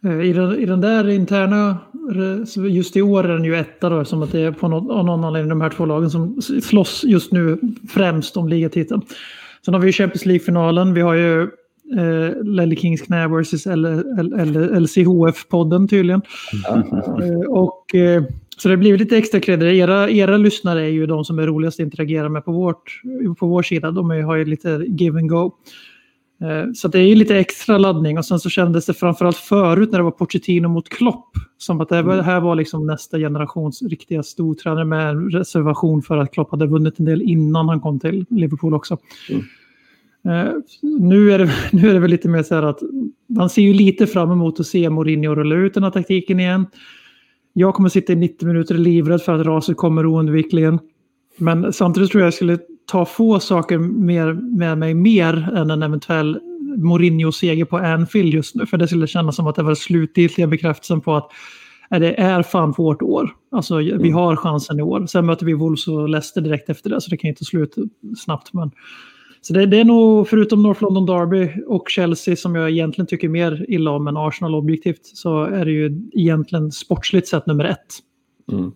Eh, I den, I den där interna, just i år är den ju etta då, som att det är på något, av någon anledning de här två lagen som slåss just nu främst om ligatiteln. Sen har vi ju Champions League-finalen, vi har ju eh, Lelle Kings knä vs LCHF-podden tydligen. Mm. Eh, och eh, Så det blir lite extra cred. Era, era lyssnare är ju de som är roligast att interagera med på, vårt, på vår sida. De är, har ju lite give and go. Eh, så det är ju lite extra laddning och sen så kändes det framförallt förut när det var Pochettino mot Klopp som att det här var liksom nästa generations riktiga stortränare med reservation för att Klopp hade vunnit en del innan han kom till Liverpool också. Mm. Uh, nu, är det, nu är det väl lite mer så här att man ser ju lite fram emot att se Mourinho rulla ut den här taktiken igen. Jag kommer sitta i 90 minuter livrädd för att raset kommer oundvikligen. Men samtidigt tror jag jag skulle ta få saker mer, med mig mer än en eventuell Mourinho-seger på Anfield just nu. För det skulle kännas som att det var slutgiltiga bekräftelsen på att det är fan vårt år. Alltså vi mm. har chansen i år. Sen möter vi Wolves och Leicester direkt efter det så det kan inte sluta snabbt. Men... Så det, det, är nog förutom North London Derby och Chelsea som jag egentligen tycker mer illa om än Arsenal objektivt så är det ju egentligen sportsligt sett nummer ett. Mm.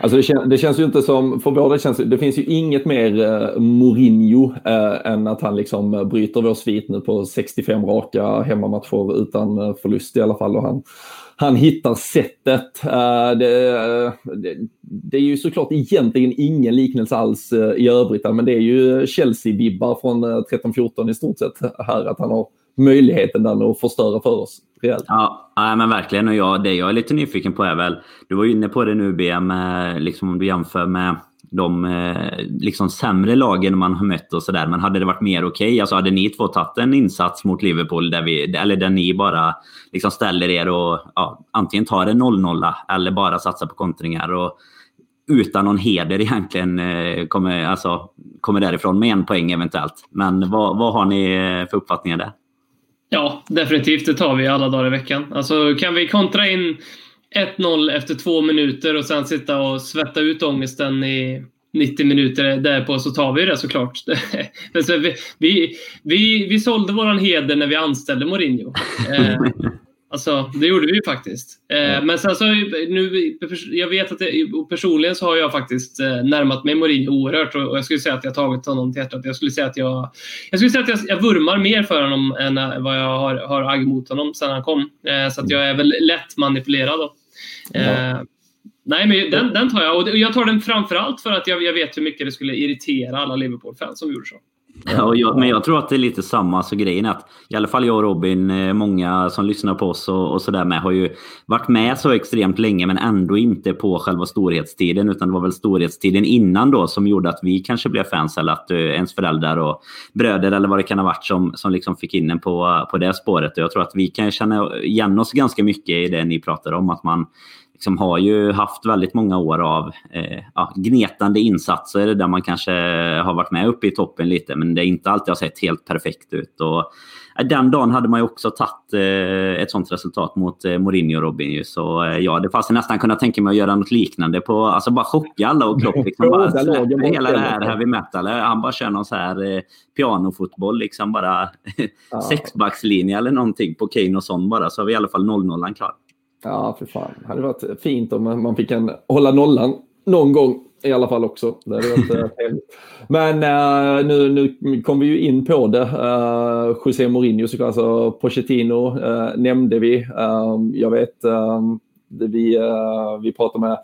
Alltså det, kän det, känns ju inte som, för båda känns det finns ju inget mer eh, Mourinho eh, än att han liksom eh, bryter vår svit nu på 65 raka hemmamatcher utan eh, förlust i alla fall. Och han, han hittar sättet. Eh, det, eh, det, det, är ju såklart egentligen ingen liknelse alls eh, i övrigt, men det är ju Chelsea-vibbar från 13-14 i stort sett här, att han har möjligheten där att förstöra för oss rejält. Ja, ja men verkligen. Och jag, det jag är lite nyfiken på är väl, du var inne på det nu BM, eh, liksom om du jämför med de eh, liksom sämre lagen man har mött och sådär. Men hade det varit mer okej? Okay? Alltså hade ni två tagit en insats mot Liverpool där, vi, eller där ni bara liksom ställer er och ja, antingen tar en 0-0 eller bara satsar på kontringar och utan någon heder egentligen eh, kommer, alltså, kommer därifrån med en poäng eventuellt. Men vad, vad har ni för uppfattningar där? Ja, definitivt. Det tar vi alla dagar i veckan. Alltså, kan vi kontra in 1-0 efter två minuter och sen sitta och svetta ut ångesten i 90 minuter därpå så tar vi det såklart. vi, vi, vi, vi sålde våran heder när vi anställde Mourinho. Eh, alltså, det gjorde vi ju faktiskt. Eh, men sen så, nu, jag vet att det, personligen så har jag faktiskt eh, närmat mig Mourinho oerhört och, jag skulle säga att jag tagit honom till hjärtat. Jag skulle säga att jag, jag skulle säga att jag, jag vurmar mer för honom än vad jag har, har agg mot honom sedan han kom. Eh, så att jag är väl lätt manipulerad. Då. Eh, nej, men den, den tar jag. Och jag tar den framförallt för att jag, jag vet hur mycket det skulle irritera alla Liverpool-fans som gjorde så. Ja, jag, men jag tror att det är lite samma. Alltså grejen är att i alla fall jag och Robin, eh, många som lyssnar på oss och, och sådär med, har ju varit med så extremt länge men ändå inte på själva storhetstiden. Utan det var väl storhetstiden innan då som gjorde att vi kanske blev fans eller att uh, ens föräldrar och bröder eller vad det kan ha varit som, som liksom fick in en på, på det spåret. Och jag tror att vi kan känna igen oss ganska mycket i det ni pratar om. Att man liksom har ju haft väldigt många år av eh, ja, gnetande insatser där man kanske har varit med uppe i toppen lite men det inte alltid har sett helt perfekt ut. Och, eh, den dagen hade man ju också tagit eh, ett sånt resultat mot eh, Mourinho och Robin. Så eh, ja, det fanns nästan kunna tänka mig att göra något liknande på, alltså bara chocka alla och Klopp liksom bara släpper hela det här heavy metal. Han bara kör någon så här eh, pianofotboll liksom bara sexbackslinje eller någonting på Kane och Son bara så har vi i alla fall 0-0 klar. Ja, för fan. Det hade varit fint om man fick en, hålla nollan någon gång i alla fall också. Det hade varit uh, Men uh, nu, nu kom vi ju in på det. Uh, José Mourinho såklart, alltså Pochettino uh, nämnde vi. jag vet, vi, vi pratade med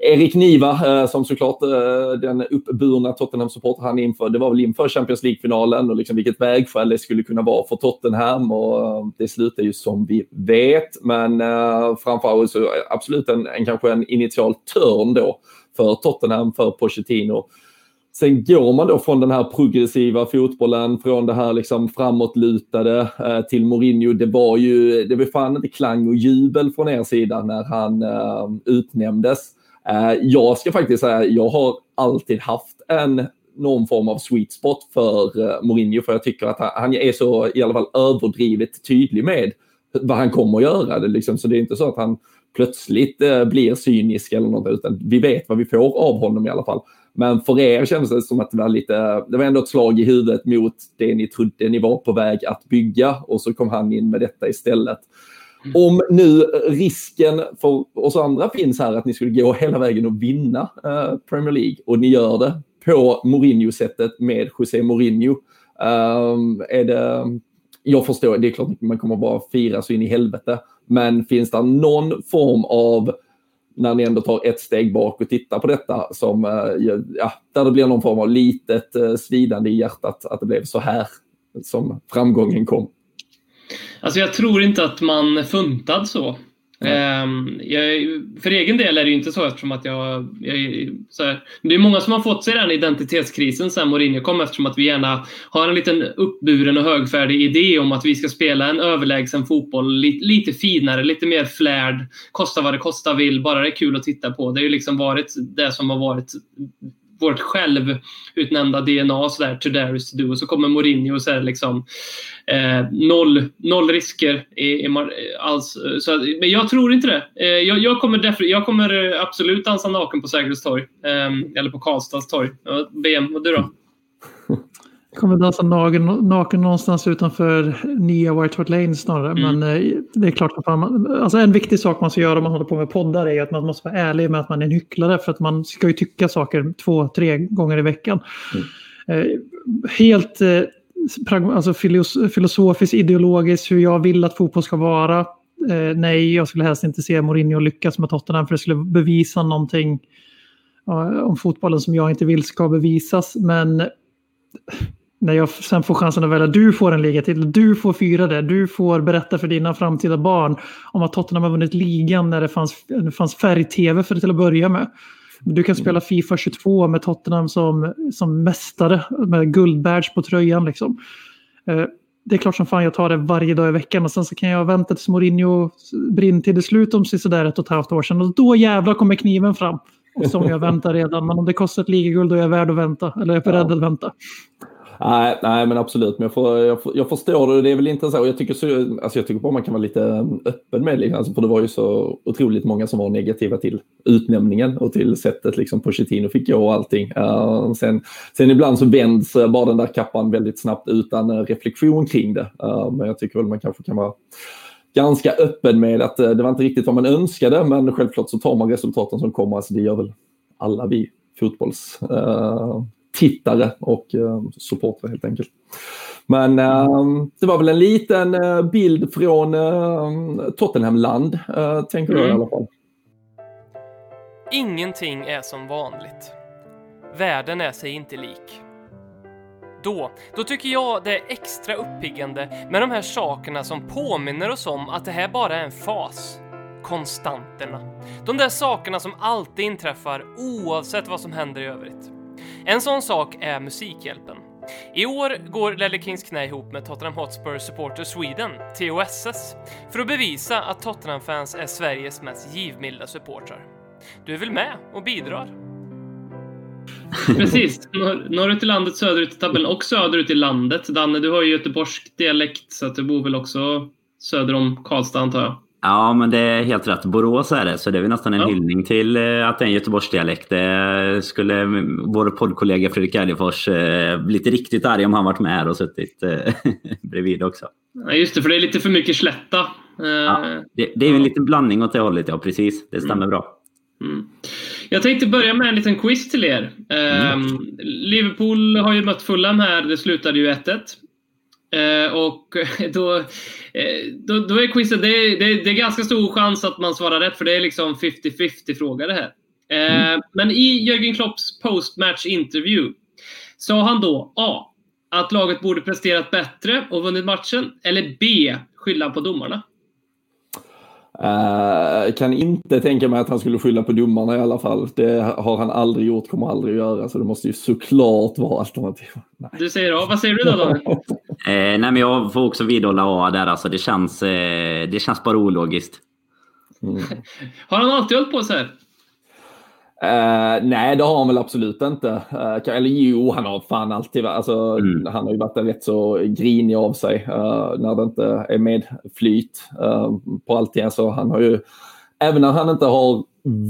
Erik Niva eh, som såklart eh, den uppburna Tottenham-supporter han inför. Det var väl inför Champions League-finalen och liksom vilket vägskäl det skulle kunna vara för Tottenham och eh, det slutar ju som vi vet. Men framförallt så absolut en, en kanske en initial törn då för Tottenham, för Pochettino. Sen går man då från den här progressiva fotbollen, från det här liksom framåtlutade till Mourinho. Det var ju, det var fan inte klang och jubel från er sida när han utnämndes. Eh, jag ska faktiskt säga, jag har alltid haft en någon form av sweet spot för eh, Mourinho för jag tycker att han, är så i alla fall överdrivet tydlig med vad han kommer att göra. Det, liksom, så det är inte så att han plötsligt eh, blir cynisk eller något utan vi vet vad vi får av honom i alla fall. Men för er kändes det som att det var lite, det var ändå ett slag i huvudet mot det ni trodde ni var på väg att bygga och så kom han in med detta istället. Mm. Om nu risken för oss andra finns här att ni skulle gå hela vägen och vinna eh, Premier League och ni gör det på Mourinho-sättet med José Mourinho. Um, är det, jag förstår, det är klart man kommer bara fira så in i helvete. Men finns det någon form av när ni ändå tar ett steg bak och tittar på detta som, eh, ja, där det blir någon form av litet eh, svidande i hjärtat att det blev så här som framgången kom? Alltså jag tror inte att man funtad så. Um, jag, för egen del är det ju inte så eftersom att jag... jag så här, det är många som har fått sig den identitetskrisen sen Mourinho kom eftersom att vi gärna har en liten uppburen och högfärdig idé om att vi ska spela en överlägsen fotboll lite, lite finare, lite mer flärd, kosta vad det kosta vill, bara det är kul att titta på. Det har ju liksom varit det som har varit vårt självutnämnda DNA sådär, to dare is to do. Och så kommer Mourinho och så är det liksom eh, noll, noll risker i, i, alls. Så, men jag tror inte det. Eh, jag, jag, kommer jag kommer absolut dansa naken på Sergels torg. Eh, eller på Karlstads torg. BM, vad du då? Kommer dansa naken, naken någonstans utanför nya White Hart Lane snarare. Mm. Men eh, det är klart att man, alltså en viktig sak man ska göra om man håller på med poddar är att man måste vara ärlig med att man är en hycklare. För att man ska ju tycka saker två, tre gånger i veckan. Mm. Eh, helt eh, alltså filosofiskt, ideologiskt, hur jag vill att fotboll ska vara. Nej, jag skulle helst inte se Mourinho lyckas med Tottenham för det skulle bevisa någonting om fotbollen som jag inte vill ska bevisas. Men när jag sen får chansen att välja, du får en ligatitel, du får fyra det, du får berätta för dina framtida barn om att Tottenham har vunnit ligan när det fanns, det fanns färg-tv för det till att börja med. Du kan spela Fifa 22 med Tottenham som, som mästare med guldbadge på tröjan. Liksom. Eh, det är klart som fan jag tar det varje dag i veckan och sen så kan jag vänta tills Mourinho brinner till det slut om sådär ett och ett halvt år sedan. Och då jävlar kommer kniven fram. Och som jag väntar redan. Men om det kostar ett ligaguld då är jag värd att vänta. Eller jag är beredd att vänta. Nej, nej, men absolut. Men jag, får, jag, jag förstår det. Det är väl inte så. Jag tycker, så, alltså jag tycker bara man kan vara lite um, öppen med det. Alltså, för det var ju så otroligt många som var negativa till utnämningen och till sättet liksom Pochettino fick gå och allting. Uh, sen, sen ibland så vänds uh, bara den där kappan väldigt snabbt utan uh, reflektion kring det. Uh, men jag tycker väl man kanske kan vara ganska öppen med att uh, det var inte riktigt vad man önskade. Men självklart så tar man resultaten som kommer. Alltså det gör väl alla vi fotbolls uh, tittare och uh, supportrar helt enkelt. Men uh, det var väl en liten uh, bild från uh, Tottenhamland, uh, tänker mm. jag i mm. alla fall. Ingenting är som vanligt. Världen är sig inte lik. Då, då tycker jag det är extra uppiggande med de här sakerna som påminner oss om att det här bara är en fas. Konstanterna. De där sakerna som alltid inträffar oavsett vad som händer i övrigt. En sån sak är Musikhjälpen. I år går Lelle Kings knä ihop med Tottenham Hotspur Supporter Sweden, TOSS, för att bevisa att Tottenham-fans är Sveriges mest givmilda supportrar. Du är väl med och bidrar? Precis. Norr, norrut i landet, söderut i tabellen och söderut i landet. Danne, du har ju göteborgsk dialekt så att du bor väl också söder om Karlstad antar jag? Ja, men det är helt rätt. Borås är det, så det är väl nästan en ja. hyllning till eh, att det är en Göteborgsdialekt. Det skulle vår poddkollega Fredrik Eidefors eh, blivit riktigt arg om han varit med här och suttit eh, bredvid också. Ja, just det, för det är lite för mycket slätta. Ja, det, det är ju en liten blandning åt det hållet, ja precis. Det stämmer mm. bra. Mm. Jag tänkte börja med en liten quiz till er. Mm. Liverpool har ju mött Fulham här, det slutade ju 1-1. Eh, och då, eh, då, då, är quizet, det det, det är ganska stor chans att man svarar rätt för det är liksom 50-50 fråga det här. Eh, mm. Men i Jörgen Klopps postmatch interview sa han då A. Att laget borde presterat bättre och vunnit matchen. Eller B. Skylla på domarna. Uh, kan inte tänka mig att han skulle skylla på domarna i alla fall. Det har han aldrig gjort, kommer aldrig att göra. Så det måste ju såklart vara alternativ. Du säger A. Vad säger du då? då? eh, nej, men jag får också vidhålla A där. Alltså, det, känns, eh, det känns bara ologiskt. Mm. har han alltid hållit på så här? Uh, nej, det har han väl absolut inte. Uh, eller jo, han har fan alltid alltså, mm. Han har ju varit rätt så grinig av sig uh, när det inte är medflyt på allting. Alltså, han har ju, även när han inte har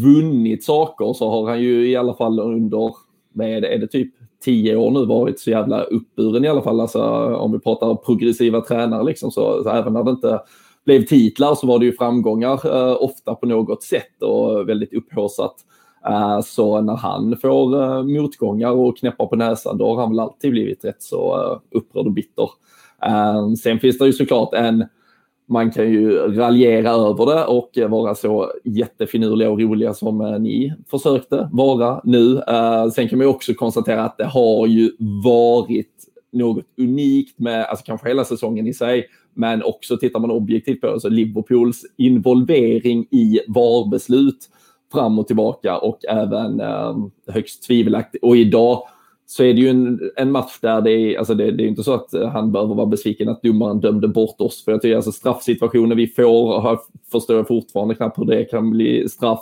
vunnit saker så har han ju i alla fall under, med, är det typ tio år nu varit så jävla uppburen i alla fall. Alltså, om vi pratar progressiva tränare liksom, så, så även när det inte blev titlar så var det ju framgångar ofta på något sätt och väldigt upphaussat. Eh, så när han får eh, motgångar och knäppar på näsan, då har han väl alltid blivit rätt så eh, upprörd och bitter. Sen finns det ju såklart en man kan ju raljera över det och vara så jättefinurliga och roliga som ni försökte vara nu. Sen kan man ju också konstatera att det har ju varit något unikt med, alltså kanske hela säsongen i sig, men också tittar man objektivt på det, så Liverpools involvering i VAR-beslut fram och tillbaka och även eh, högst tvivelaktigt. Och idag så är det ju en, en match där det är, alltså det, det är inte så att eh, han behöver vara besviken att domaren dömde bort oss. För jag tycker alltså straffsituationer vi får, har, förstår jag fortfarande knappt hur det kan bli straff.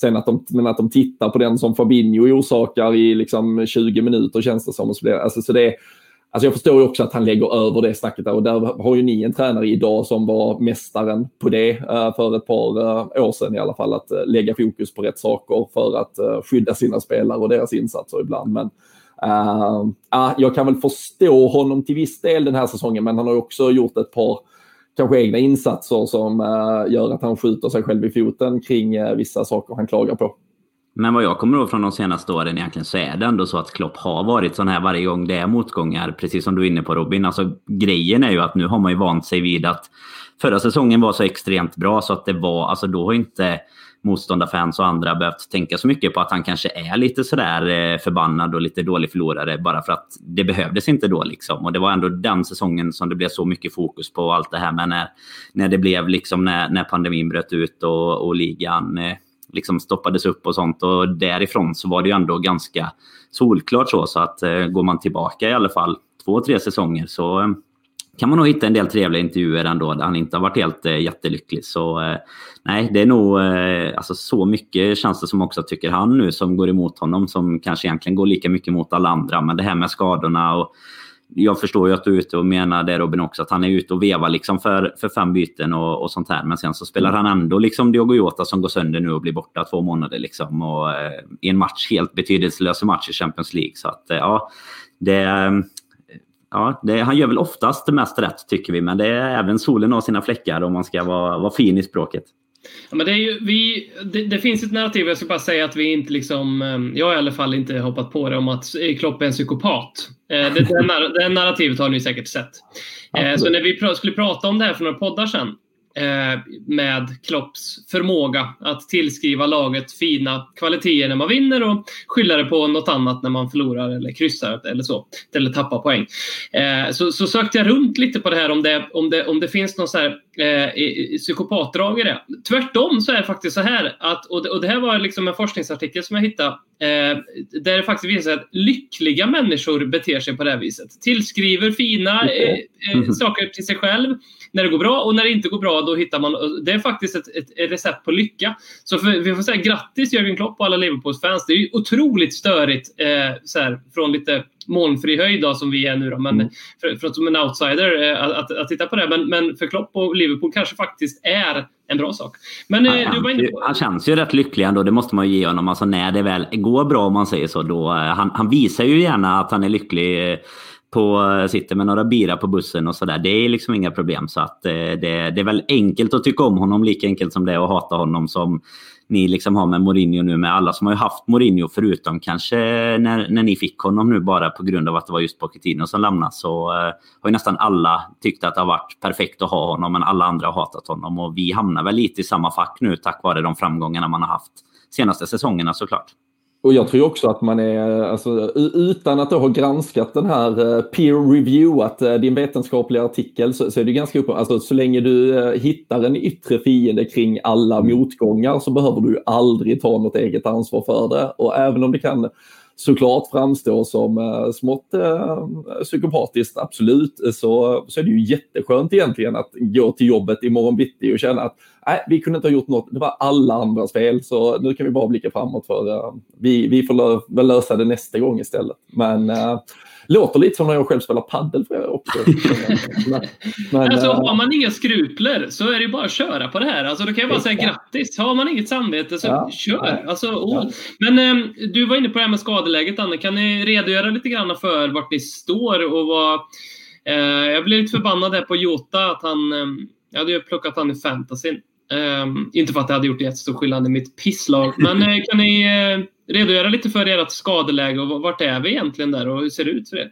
Sen att de, men att de tittar på den som Fabinho orsakar i liksom 20 minuter känns det som. Och så, blir, alltså, så det, Alltså jag förstår ju också att han lägger över det snacket där och där har ju ni en tränare idag som var mästaren på det eh, för ett par eh, år sedan i alla fall. Att eh, lägga fokus på rätt saker för att skydda sina spelare och deras insatser ibland. Men uh, jag kan väl förstå honom till viss del den här säsongen men han har också gjort ett par kanske egna insatser som gör att han skjuter sig själv i foten kring vissa saker han klagar på. Men vad jag kommer ihåg från de senaste åren egentligen så är det ändå så att Klopp har varit sån här varje gång det är motgångar. Precis som du är inne på Robin. Alltså, grejen är ju att nu har man ju vant sig vid att förra säsongen var så extremt bra så att det var, alltså då har inte motståndarfans och andra behövt tänka så mycket på att han kanske är lite sådär eh, förbannad och lite dålig förlorare bara för att det behövdes inte då liksom. Och det var ändå den säsongen som det blev så mycket fokus på allt det här med när, när det blev liksom när, när pandemin bröt ut och, och ligan eh, liksom stoppades upp och sånt. Och därifrån så var det ju ändå ganska solklart så. Så att eh, går man tillbaka i alla fall två, tre säsonger så eh, kan man nog hitta en del trevliga intervjuer ändå där han inte har varit helt eh, jättelycklig. Så eh, nej, det är nog eh, alltså, så mycket känns det som också tycker han nu som går emot honom som kanske egentligen går lika mycket mot alla andra. Men det här med skadorna och jag förstår ju att du är ute och menar det Robin också, att han är ute och vevar liksom för, för fem byten och, och sånt här. Men sen så spelar han ändå liksom Diogo Jota som går sönder nu och blir borta två månader liksom. Och eh, i en match, helt betydelselös match i Champions League. Så att eh, ja, det... Ja, det, han gör väl oftast det mest rätt tycker vi, men det är även solen har sina fläckar om man ska vara, vara fin i språket. Ja, men det, är ju, vi, det, det, finns ett narrativ, jag ska bara säga att vi inte liksom, eh, jag har i alla fall inte hoppat på det om att Klopp är en psykopat. Eh, det, det, det narrativet har ni säkert sett. Absolut. Så när vi skulle prata om det här för några poddar sedan Eh, med Klopps förmåga att tillskriva laget fina kvaliteter när man vinner och skylla det på något annat när man förlorar eller kryssar eller så. Eller tappar poäng. Eh, så, så sökte jag runt lite på det här om det, om det, om det finns någon så här, eh, psykopatdrag i det. Tvärtom så är det faktiskt så här att, och det, och det här var liksom en forskningsartikel som jag hittade Eh, där det faktiskt visar sig att lyckliga människor beter sig på det här viset. Tillskriver fina eh, eh, saker till sig själv när det går bra och när det inte går bra då hittar man... Det är faktiskt ett, ett recept på lycka. Så för, vi får säga grattis Jörgen Klopp och alla Liverpools-fans. Det är ju otroligt störigt eh, så här, från lite molnfri höjd då, som vi är nu. Då. Men mm. för, för, som en outsider eh, att, att, att, titta på det. Men, men för Klopp och Liverpool kanske faktiskt är en bra sak. Men eh, du var inne på... Han känns ju rätt lycklig ändå, det måste man ju ge honom. Alltså när det väl går bra om man säger så. Då, eh, han, han visar ju gärna att han är lycklig eh, på, sitter med några bira på bussen och sådär. Det är liksom inga problem. Så att eh, det, det, är väl enkelt att tycka om honom, lika enkelt som det är att hata honom som ni liksom har med Mourinho nu med alla som har ju haft Mourinho förutom kanske när, när ni fick honom nu bara på grund av att det var just Pochettino som lämnade så eh, har ju nästan alla tyckt att det har varit perfekt att ha honom men alla andra har hatat honom och vi hamnar väl lite i samma fack nu tack vare de framgångarna man har haft senaste säsongerna såklart. Och jag tror också att man är, alltså, utan att ha granskat den här eh, peer reviewat att eh, din vetenskapliga artikel så, så är det ganska uppenbart, alltså så länge du eh, hittar en yttre fiende kring alla motgångar så behöver du aldrig ta något eget ansvar för det. Och även om det kan såklart framstår som eh, smått eh, psykopatiskt, absolut, så, så är det ju jätteskönt egentligen att gå till jobbet imorgon bitti och känna att nej, vi kunde inte ha gjort något, det var alla andras fel, så nu kan vi bara blicka framåt för eh, vi, vi får lö väl lösa det nästa gång istället. Men eh, Låter lite som när jag själv spelar paddel också. men, men, alltså, har man inga skrupler så är det bara att köra på det här. Alltså, då kan jag bara säga grattis. Har man inget samvete så ja, kör. Alltså, oh. Men eh, du var inne på det här med skadeläget, Anne. Kan ni redogöra lite grann för vart ni står och vad... Eh, jag blev lite förbannad där på Jota att han... Eh, jag hade ju plockat han i fantasyn. Um, inte för att det hade gjort jättestor skillnad i mitt pisslag, men uh, kan ni uh, redogöra lite för ert skadeläge och vart är vi egentligen där och hur ser det ut för er?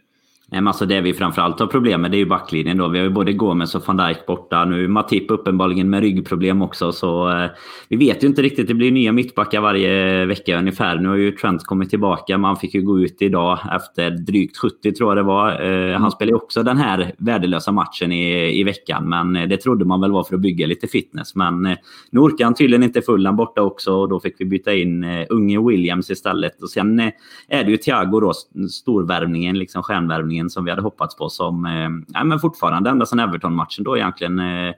Nej, men alltså det vi framförallt har problem med det är ju backlinjen. Då. Vi har ju både Gomes och van Dijk borta. Nu är Matip uppenbarligen med ryggproblem också. Så eh, vi vet ju inte riktigt. Det blir nya mittbackar varje vecka ungefär. Nu har ju Trent kommit tillbaka. Man fick ju gå ut idag efter drygt 70 tror jag det var. Eh, han mm. spelade ju också den här värdelösa matchen i, i veckan. Men eh, det trodde man väl var för att bygga lite fitness. Men eh, nu orkar han tydligen inte fullan borta också. Och då fick vi byta in eh, unge Williams istället. Och sen eh, är det ju Thiago då, storvärvningen, liksom stjärnvärvningen som vi hade hoppats på som eh, men fortfarande ända sedan Everton-matchen då egentligen eh,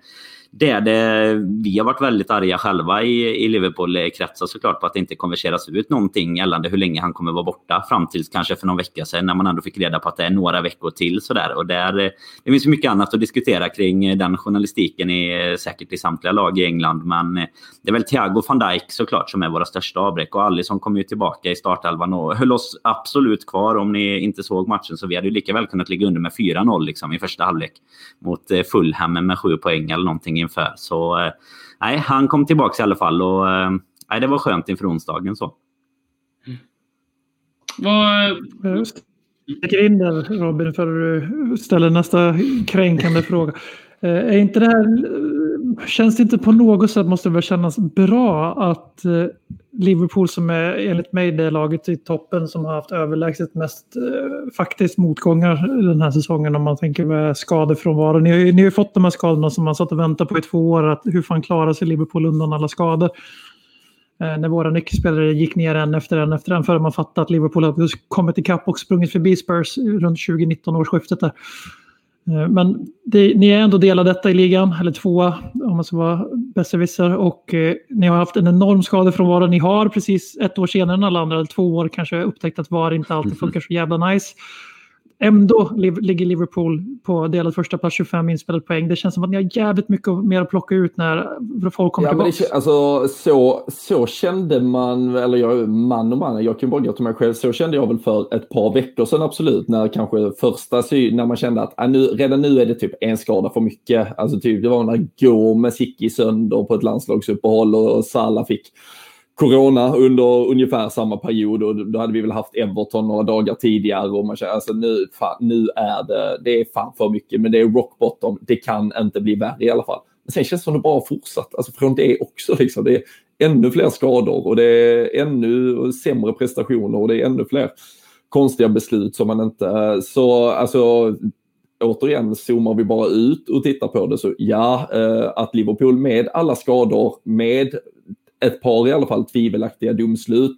det det, vi har varit väldigt arga själva i, i Liverpool-kretsar såklart på att det inte konverseras ut någonting gällande hur länge han kommer vara borta. Fram till kanske för någon vecka sedan när man ändå fick reda på att det är några veckor till. Sådär. Och där, det finns mycket annat att diskutera kring den journalistiken i, säkert i samtliga lag i England. Men det är väl Thiago van Dijk såklart som är våra största avbräck. Och Alisson kom ju tillbaka i startelvan och höll oss absolut kvar. Om ni inte såg matchen så vi hade ju lika väl kunnat ligga under med 4-0 liksom, i första halvlek. Mot eh, Fulham med sju poäng eller någonting inför. Så eh, nej, han kom tillbaka i alla fall och eh, nej, det var skönt inför onsdagen. Så. Mm. Vad... Jag in där Robin för att ställa nästa kränkande fråga. Eh, är inte det här, känns det inte på något sätt, måste det väl kännas bra att eh, Liverpool som är enligt mig det laget i toppen som har haft överlägset mest eh, faktiskt motgångar den här säsongen om man tänker med skadefrånvaro. Ni har ju fått de här skadorna som man satt och väntade på i två år. Att hur fan klarar sig Liverpool undan alla skador? Eh, när våra nyckelspelare gick ner en efter en efter en förrän man fattade att Liverpool hade kommit ikapp och sprungit förbi Spurs runt 2019 årsskiftet där. Eh, men det, ni är ändå del av detta i ligan, eller tvåa om man ska vara besserwisser. Och eh, ni har haft en enorm skadefrånvaro. Ni har precis ett år senare än alla andra, eller två år kanske, upptäckt att VAR inte alltid funkar så jävla nice. Ändå ligger Liverpool på delad första plats 25 inspelade poäng. Det känns som att ni har jävligt mycket mer att plocka ut när folk kommer ja, tillbaka. Det, alltså, så, så kände man, eller jag, man och man, jag kan bara gå till mig själv, så kände jag väl för ett par veckor sedan absolut. När kanske första när man kände att ah, nu, redan nu är det typ en skada för mycket. Alltså typ, det var när Gomes gick i sönder på ett landslagsuppehåll och Salah fick corona under ungefär samma period och då hade vi väl haft Everton några dagar tidigare och man känner alltså nu, fan, nu är det, det är fan för mycket, men det är rock bottom. Det kan inte bli värre i alla fall. Men sen känns det som det bara har fortsatt, alltså från det också liksom. Det är ännu fler skador och det är ännu sämre prestationer och det är ännu fler konstiga beslut som man inte, så alltså återigen, zoomar vi bara ut och tittar på det så ja, eh, att Liverpool med alla skador, med ett par i alla fall tvivelaktiga domslut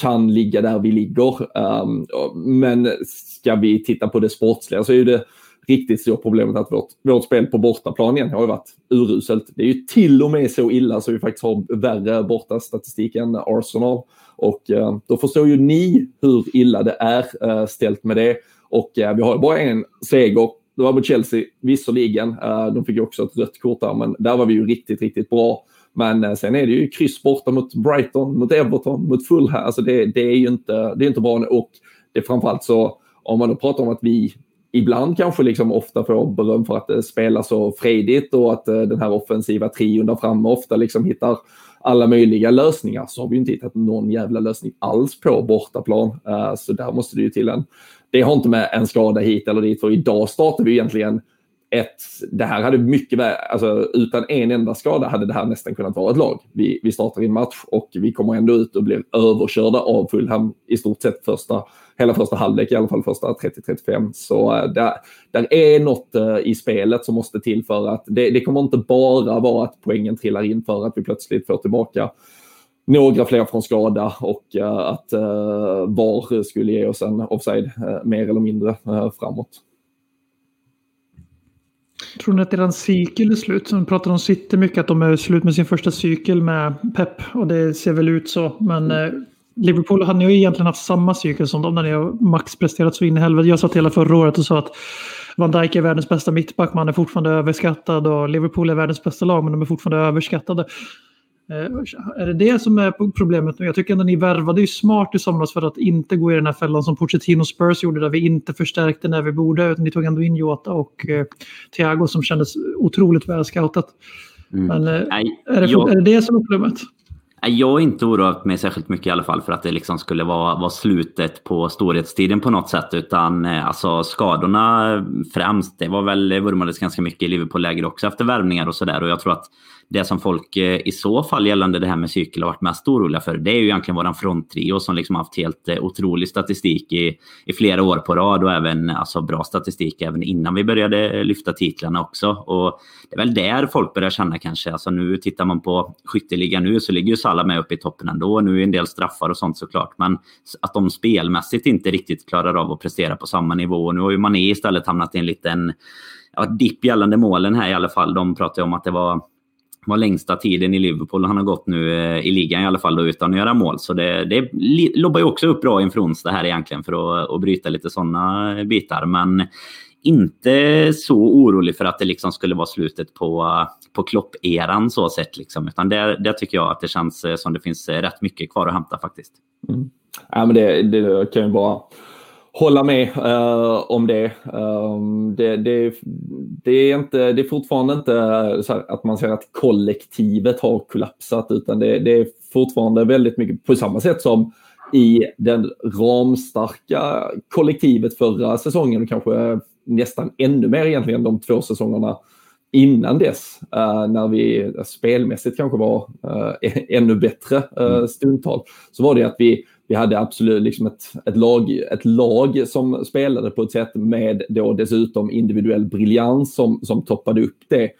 kan ligga där vi ligger. Um, men ska vi titta på det sportsliga så är det riktigt stora problemet att vårt, vårt spel på bortaplan igen har ju varit uruselt. Det är ju till och med så illa så vi faktiskt har värre bortastatistik än Arsenal. Och eh, då förstår ju ni hur illa det är eh, ställt med det. Och eh, vi har ju bara en seger. Det var mot Chelsea, visserligen. de fick ju också ett rött kort där, men där var vi ju riktigt, riktigt bra. Men eh, sen är det ju kryss borta mot Brighton, mot Everton, mot Fulham. Alltså det, det, är ju inte, det är inte bra. Och det är framförallt så, om man då pratar om att vi ibland kanske liksom ofta får beröm för att eh, det spelar så fredigt och att eh, den här offensiva trion där framme ofta liksom hittar alla möjliga lösningar så har vi inte hittat någon jävla lösning alls på bortaplan. Så där måste det ju till en... Det har inte med en skada hit eller dit för idag startar vi egentligen ett, det här hade mycket väl, alltså utan en enda skada hade det här nästan kunnat vara ett lag. Vi, vi startar en match och vi kommer ändå ut och blir överkörda av Fulham i stort sett första, hela första halvlek, i alla fall första 30-35. Så äh, där, där är något äh, i spelet som måste till för att det, det kommer inte bara vara att poängen trillar in för att vi plötsligt får tillbaka några fler från skada och eh, att VAR skulle ge oss en offside mer eller mindre framåt. Tror ni att deras cykel är slut? Som pratar om City mycket, att de är slut med sin första cykel med Pep. Och det ser väl ut så. Men eh, Liverpool ni ju egentligen haft samma cykel som dem när ni har maxpresterat så in i helvete. Jag satt hela förra året och sa att Van Dijk är världens bästa mittback, man är fortfarande överskattad och Liverpool är världens bästa lag, men de är fortfarande överskattade. Eh, är det det som är problemet nu? Jag tycker ändå ni värvade ju smart i somras för att inte gå i den här fällan som Pochettino Spurs gjorde där vi inte förstärkte när vi borde. Utan ni tog ändå in Jota och eh, Thiago som kändes otroligt väl scoutat. Mm. Men eh, Nej, är, det, jag... är det det som är problemet? Jag har inte oroat mig särskilt mycket i alla fall för att det liksom skulle vara, vara slutet på storhetstiden på något sätt. Utan eh, alltså skadorna främst. Det var väl vurmades ganska mycket i Liverpool-läger också efter värvningar och sådär. Och jag tror att det som folk eh, i så fall gällande det här med cykel har varit mest oroliga för, det är ju egentligen våran fronttrio som liksom haft helt eh, otrolig statistik i, i flera år på rad och även alltså, bra statistik även innan vi började eh, lyfta titlarna också. Och det är väl där folk börjar känna kanske, alltså nu tittar man på skytteligan nu så ligger ju Salah med uppe i toppen ändå. Nu är en del straffar och sånt såklart, men att de spelmässigt inte riktigt klarar av att prestera på samma nivå. Nu har ju Mané istället hamnat i en liten ja, dipp gällande målen här i alla fall. De pratar ju om att det var var längsta tiden i Liverpool. Han har gått nu eh, i ligan i alla fall då, utan att göra mål. Så det, det lobbar ju också upp bra inför onsdag här egentligen för att, att bryta lite sådana bitar. Men inte så orolig för att det liksom skulle vara slutet på, på Klopp-eran så sett. Liksom. Utan där, där tycker jag att det känns eh, som det finns eh, rätt mycket kvar att hämta faktiskt. Mm. Ja, men det, det kan ju bara hålla med uh, om det. Um, det, det. det, är inte, det är fortfarande inte att man ser att kollektivet har kollapsat utan det, det, är fortfarande väldigt mycket på samma sätt som i den ramstarka kollektivet förra säsongen och kanske nästan ännu mer egentligen de två säsongerna innan dess, uh, när vi spelmässigt kanske var uh, ännu bättre uh, stundtal, så var det att vi vi hade absolut liksom ett, ett, lag, ett lag som spelade på ett sätt med då dessutom individuell briljans som, som toppade upp det.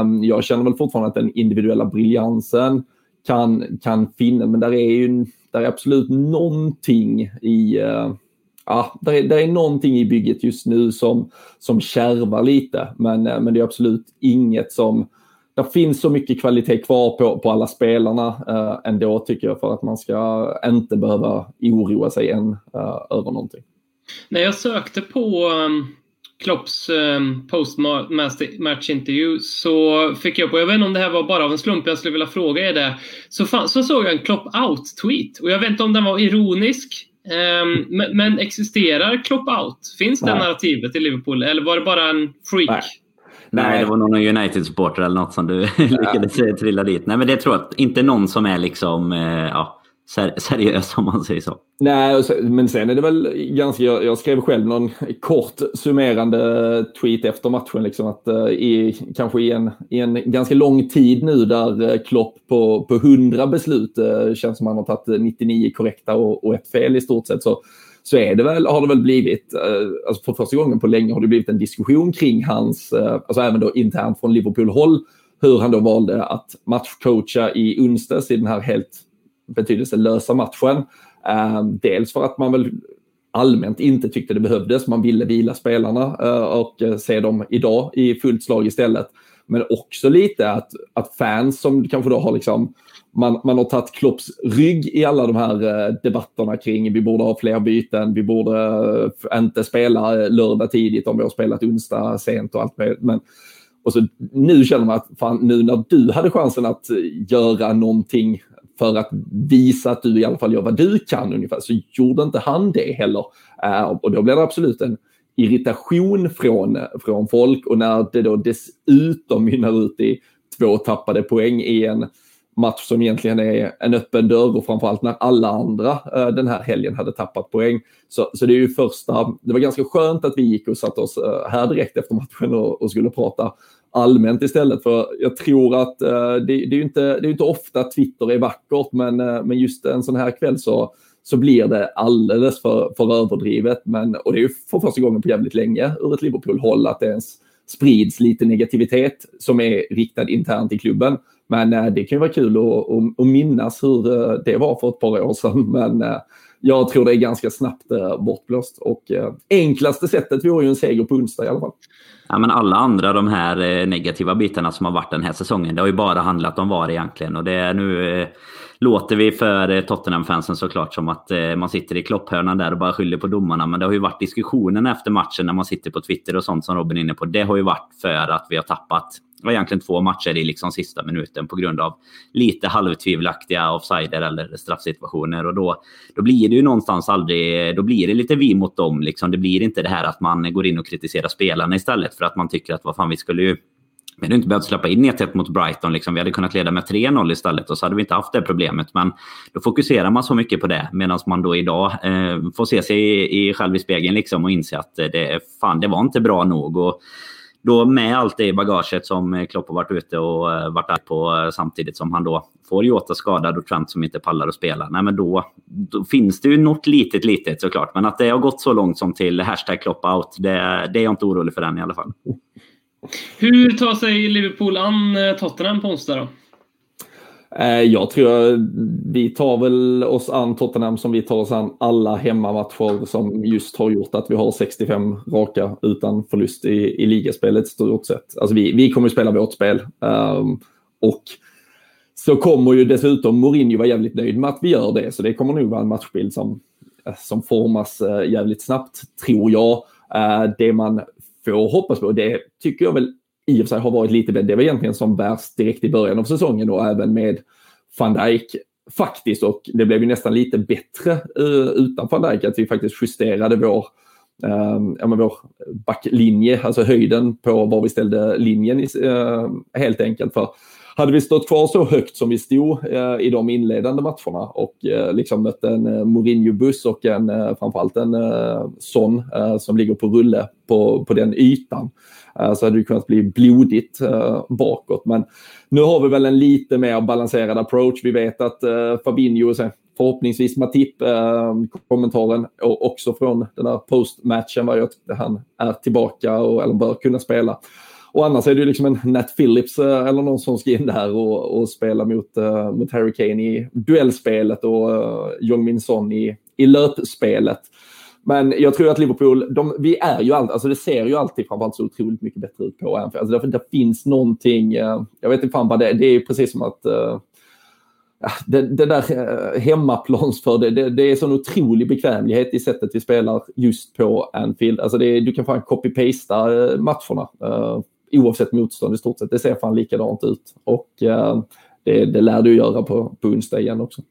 Um, jag känner väl fortfarande att den individuella briljansen kan, kan finnas, men där är ju där är absolut någonting i uh, ja, där är, där är någonting i bygget just nu som, som kärvar lite, men, uh, men det är absolut inget som det finns så mycket kvalitet kvar på, på alla spelarna uh, ändå tycker jag för att man ska inte behöva oroa sig än uh, över någonting. När jag sökte på um, Klopps um, postmatch-intervju så fick jag på, jag vet inte om det här var bara av en slump, jag skulle vilja fråga er det, så, fan, så såg jag en Klopp out-tweet och jag vet inte om den var ironisk um, men, men, existerar Klopp out? Finns det narrativet i Liverpool eller var det bara en freak? Nej. Nej, det var någon United-supporter eller något som du lyckades trilla dit. Nej, men det tror jag inte någon som är liksom, eh, ja, seriös om man säger så. Nej, men sen är det väl ganska, jag, skrev själv någon kort summerande tweet efter matchen, liksom att uh, i, kanske i en, i en ganska lång tid nu där Klopp på, på 100 beslut känns som han har tagit 99 korrekta och, och ett fel i stort sett, så så är det väl, har det väl blivit, eh, alltså för första gången på länge har det blivit en diskussion kring hans, eh, alltså även då internt från Liverpool-håll, hur han då valde att matchcoacha i onsdags i den här helt betydelselösa matchen. Eh, dels för att man väl allmänt inte tyckte det behövdes, man ville vila spelarna eh, och eh, se dem idag i fullt slag istället. Men också lite att, att fans som kanske då har liksom man, man har tagit Klopps rygg i alla de här eh, debatterna kring vi borde ha fler byten, vi borde eh, inte spela eh, lördag tidigt om vi har spelat onsdag sent och allt möjligt. Men, och så, nu känner man att fan, nu när du hade chansen att eh, göra någonting för att visa att du i alla fall gör vad du kan ungefär, så gjorde inte han det heller. Och då blev det absolut en irritation från, från folk och när det då dessutom mynnar ut i två tappade poäng i en match som egentligen är en öppen dörr och framförallt när alla andra eh, den här helgen hade tappat poäng. Så, så det är ju första, det var ganska skönt att vi gick och satte oss eh, här direkt efter matchen och, och, skulle prata allmänt istället. För jag tror att eh, det, det, är ju inte, det är inte ofta Twitter är vackert, men, eh, men just en sån här kväll så, så blir det alldeles för, för överdrivet. Men, och det är ju för första gången på jävligt länge ur ett Liverpool-håll att det ens sprids lite negativitet som är riktad internt i klubben. Men eh, det kan ju vara kul att, att, minnas hur eh, det var för ett par år sedan. Men eh, jag tror det är ganska snabbt bortblåst. Och enklaste sättet vore ju en seger på onsdag i alla fall. Ja, men alla andra de här negativa bitarna som har varit den här säsongen, det har ju bara handlat om VAR egentligen. Och det är nu låter vi för Tottenham-fansen såklart som att man sitter i klopphörnan där och bara skyller på domarna. Men det har ju varit diskussionen efter matchen när man sitter på Twitter och sånt som Robin är inne på. Det har ju varit för att vi har tappat det var egentligen två matcher i liksom sista minuten på grund av lite halvtvivelaktiga offsider eller straffsituationer. Och då, då blir det ju någonstans aldrig... Då blir det lite vi mot dem. Liksom. Det blir inte det här att man går in och kritiserar spelarna istället för att man tycker att vad fan, vi skulle ju vi hade inte behövt släppa in 1-1 mot Brighton. Liksom. Vi hade kunnat leda med 3-0 istället och så hade vi inte haft det problemet. Men då fokuserar man så mycket på det medan man då idag eh, får se sig i, i, själv i spegeln liksom, och inse att det, fan, det var inte bra nog. Och då med allt det i bagaget som eh, Klopp har varit ute och eh, varit där på eh, samtidigt som han då får Jota skadad och Trent som inte pallar att spela. Nej, men då, då, finns det ju något litet, litet såklart. Men att det har gått så långt som till hashtag Klopp out, det, det är jag inte orolig för än i alla fall. Hur tar sig Liverpool an Tottenham på onsdag då? Eh, jag tror vi tar väl oss an Tottenham som vi tar oss an alla hemmamatcher som just har gjort att vi har 65 raka utan förlust i, i ligaspelet stort sett. Alltså vi, vi kommer att spela vårt spel. Um, och så kommer ju dessutom Mourinho vara jävligt nöjd med att vi gör det. Så det kommer nog vara en matchbild som, eh, som formas eh, jävligt snabbt, tror jag. Uh, det man får hoppas på. Det tycker jag väl i och för sig har varit lite bättre. Det var egentligen som värst direkt i början av säsongen och även med van Dijk faktiskt och det blev ju nästan lite bättre uh, utan van Dijk att vi faktiskt justerade vår, uh, ja, men vår backlinje, alltså höjden på var vi ställde linjen i, uh, helt enkelt. För hade vi stått kvar så högt som vi stod eh, i de inledande matcherna och eh, liksom mött en eh, Mourinho-buss och en, eh, framförallt en eh, sån eh, som ligger på rulle på, på den ytan eh, så hade det kunnat bli blodigt eh, bakåt. Men nu har vi väl en lite mer balanserad approach. Vi vet att eh, Fabinho, förhoppningsvis Matip, eh, kommentaren och också från den här postmatchen var ju att han är tillbaka och eller bör kunna spela. Och annars är det ju liksom en Nat Phillips eh, eller någon som ska in där och, och spela mot, uh, mot Harry Kane i duellspelet och uh, Jong Min Son i, i löpspelet. Men jag tror att Liverpool, de, vi är ju alltid, alltså det ser ju alltid framförallt så otroligt mycket bättre ut på Anfield. Alltså det, det finns någonting, uh, jag vet inte fan vad det är, det är precis som att uh, det, det, där hemmaplansför det, det, det är sån otrolig bekvämlighet i sättet vi spelar just på Anfield. Alltså det, du kan fan copy-pasta matcherna oavsett motstånd i stort sett. Det ser fan likadant ut och eh, det, det lär du göra på, på onsdag igen också.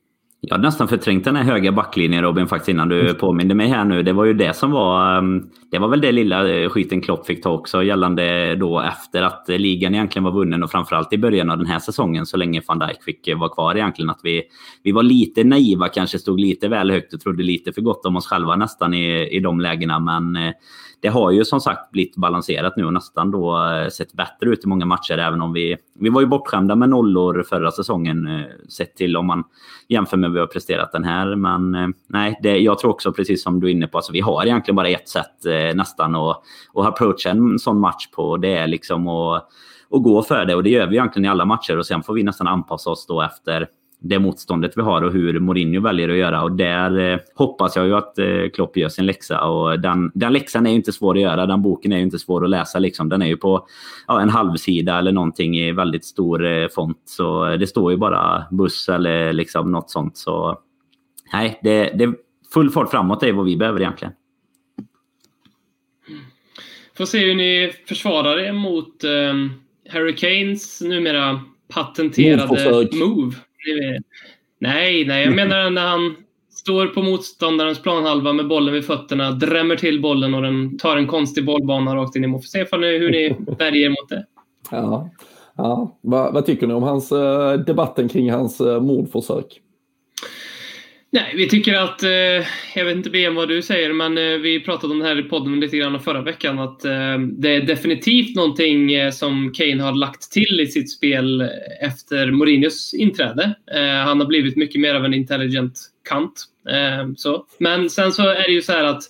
Jag hade nästan förträngt den här höga backlinjen Robin faktiskt innan du mm. påminde mig här nu. Det var ju det som var... Ehm, det var väl det lilla eh, skiten Klopp fick ta också gällande då efter att ligan egentligen var vunnen och framförallt i början av den här säsongen så länge van Dijk fick eh, vara kvar egentligen. Att vi, vi var lite naiva kanske, stod lite väl högt och trodde lite för gott om oss själva nästan i, i de lägena. Men det har ju som sagt blivit balanserat nu och nästan då eh, sett bättre ut i många matcher även om vi... Vi var ju bortskämda med nollor förra säsongen eh, sett till om man jämför med vad vi har presterat den här. Men eh, nej, det, jag tror också precis som du är inne på, alltså, vi har egentligen bara ett sätt nästan att, att approacha en sån match på. Det är liksom att, att gå för det och det gör vi egentligen i alla matcher och sen får vi nästan anpassa oss då efter det motståndet vi har och hur Mourinho väljer att göra. Och där eh, hoppas jag ju att eh, Klopp gör sin läxa. Och den, den läxan är ju inte svår att göra. Den boken är ju inte svår att läsa. Liksom. Den är ju på ja, en halvsida eller någonting i väldigt stor eh, font. Så det står ju bara buss eller liksom något sånt. Så nej, det, det full fart framåt det är vad vi behöver egentligen. Får se hur ni försvarar er mot eh, Hurricanes numera patenterade move. Nej, nej, jag menar när han står på motståndarens planhalva med bollen vid fötterna, drämmer till bollen och den tar en konstig bollbana rakt in i mål. Får se hur ni värjer mot det. Ja, ja. Vad, vad, tycker ni om hans, eh, debatten kring hans eh, mordförsök? Nej, vi tycker att, eh, jag vet inte BM vad du säger, men eh, vi pratade om det här i podden lite grann förra veckan, att eh, det är definitivt någonting eh, som Kane har lagt till i sitt spel efter Mourinhos inträde. Eh, han har blivit mycket mer av en intelligent kant. Eh, så. Men sen så är det ju så här att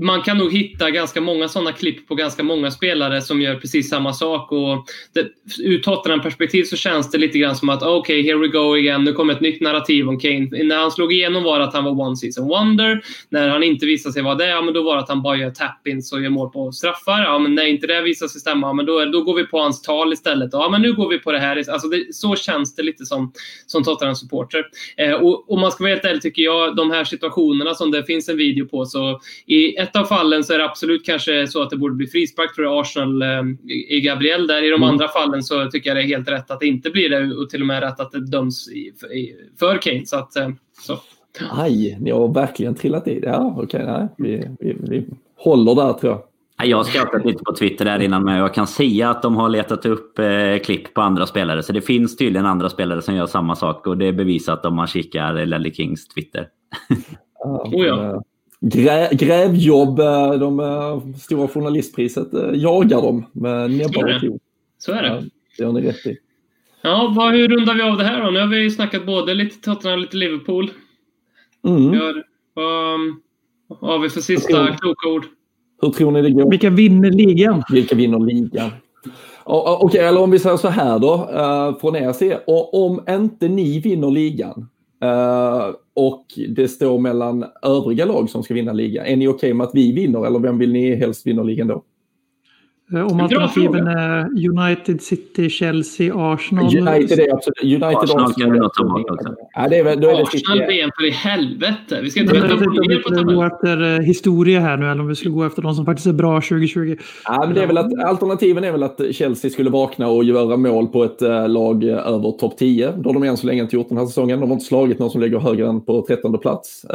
man kan nog hitta ganska många sådana klipp på ganska många spelare som gör precis samma sak. Och det, ur Tottenham-perspektiv så känns det lite grann som att ah, okej, okay, here we go again. Nu kommer ett nytt narrativ om Kane. När han slog igenom var det att han var one season wonder. När han inte visade sig vara det, ja, men då var det att han bara gör tap-ins och gör mål på straffar. Ja, men när inte det visar sig stämma, ja men då, då går vi på hans tal istället. Ja, men nu går vi på det här. Alltså det, så känns det lite som, som Tottenham-supporter. Eh, och om man ska vara helt ärlig tycker jag, de här situationerna som det finns en video på, så i ett av fallen så är det absolut kanske så att det borde bli frispark tror jag Arsenal eh, i Gabriel där. I de mm. andra fallen så tycker jag det är helt rätt att det inte blir det och till och med rätt att det döms i, i, för Kane. Så att, eh, så. Aj, ni har verkligen trillat i det. Ja, okej, nej, vi, vi, vi håller där tror jag. Jag har scoutat lite på Twitter där innan men jag kan säga att de har letat upp eh, klipp på andra spelare. Så det finns tydligen andra spelare som gör samma sak och det är bevisat om man kikar Lelle Kings Twitter. oh ja. Grä, grävjobb, eh, de uh, stora journalistpriset, uh, jagar dem med näbbar och klor. Så är det. Ja, det har ni rätt i. Ja, vad, hur rundar vi av det här då? Nu har vi snackat både lite Tottenham och lite Liverpool. Mm. Gör, vad, vad har vi för sista kloka ord? Hur tror ni det går? Vilka vinner ligan? Vilka vinner ligan? Okej, okay, eller om vi säger så här då, uh, från er sida. Om inte ni vinner ligan uh, och det står mellan övriga lag som ska vinna ligan, är ni okej okay med att vi vinner eller vem vill ni helst vinna ligan då? Om alternativen är United, City, Chelsea, Arsenal. United är absolut... United, Arsenal kan vi nog ta bort också. Ja, det är, då är det Arsenal VM för i helvete. Vi ska inte vänta på Om vi gå efter historia här nu eller om vi skulle gå efter de som faktiskt är bra 2020. Ja, men det är väl att, alternativen är väl att Chelsea skulle vakna och göra mål på ett uh, lag över topp 10. Då har de än så länge inte gjort den här säsongen. De har inte slagit någon som ligger högre än på 13 plats.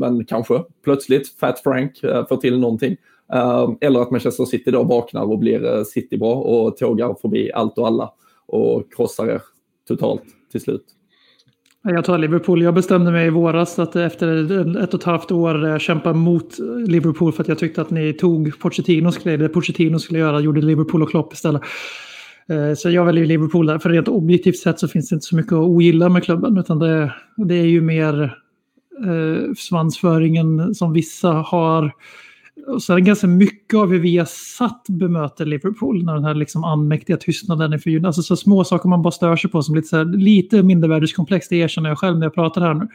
Men kanske plötsligt Fat Frank får till någonting. Ehm, eller att Manchester City då vaknar och blir eh, City bra och tågar förbi allt och alla och krossar er totalt till slut. Jag tar Liverpool. Jag bestämde mig i våras att efter ett och ett halvt år eh, kämpa mot Liverpool för att jag tyckte att ni tog Pochettinos grej. Det Pochettino skulle göra gjorde Liverpool och Klopp istället. Eh, så jag väljer Liverpool där. För rent objektivt sett så finns det inte så mycket att ogilla med klubben. Utan det, det är ju mer eh, svansföringen som vissa har och sen ganska mycket av hur vi har satt bemöter Liverpool. När den här liksom anmäktiga tystnaden inför Alltså så små saker man bara stör sig på som lite, så här, lite mindervärdeskomplex. Det erkänner jag själv när jag pratar här nu.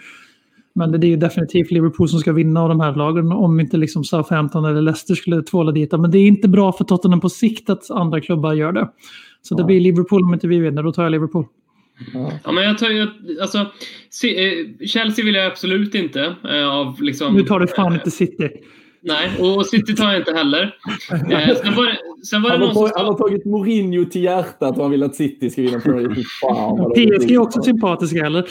Men det är ju definitivt Liverpool som ska vinna av de här lagen. Om inte liksom Southampton eller Leicester skulle tvåla dit. Men det är inte bra för Tottenham på sikt att andra klubbar gör det. Så det blir Liverpool om inte vi vinner. Då tar jag Liverpool. Ja, men jag tar ju, alltså, eh, Chelsea vill jag absolut inte. Eh, av liksom, nu tar du fan inte City. Nej, och City tar jag inte heller. Eh, sen var det, sen var det han, har tagit, han har tagit Mourinho till hjärtat och han vill att City ska vinna Premier League. Fan, PSG är också sympatiska, eller?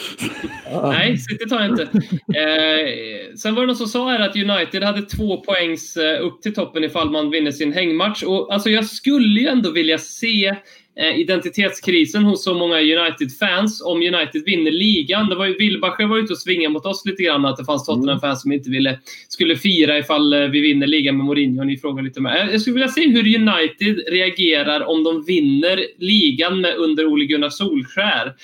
Nej, City tar jag inte. Eh, sen var det någon som sa här att United hade två poängs eh, upp till toppen ifall man vinner sin hängmatch. Och, alltså, jag skulle ju ändå vilja se identitetskrisen hos så många United-fans om United vinner ligan. Det var ju, Wilbacher var ute och svingade mot oss lite grann att det fanns Tottenham-fans som inte ville, skulle fira ifall eh, vi vinner ligan med Mourinho. Ni frågar lite med. Jag skulle vilja se hur United reagerar om de vinner ligan med under Ole Gunnar Solskär.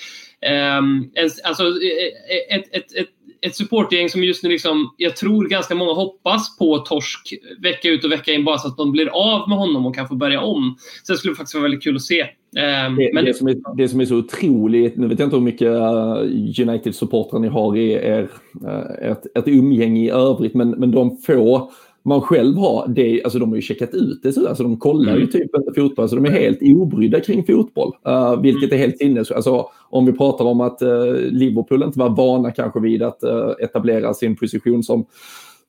Um, alltså eh, ett, ett, ett ett supportgäng som just nu, liksom, jag tror ganska många hoppas på torsk vecka ut och vecka in bara så att de blir av med honom och kan få börja om. Så det skulle faktiskt vara väldigt kul att se. Um, det, men... det, som är, det som är så otroligt, nu vet jag inte hur mycket uh, United-supportrar ni har i er, uh, ett, ett umgänge i övrigt, men, men de få man själv har, det, alltså de har ju checkat ut det så alltså de kollar ju mm. typ inte fotboll, så de är helt obrydda kring fotboll. Uh, vilket är helt sinnes. Alltså, om vi pratar om att uh, Liverpool inte var vana kanske vid att uh, etablera sin position som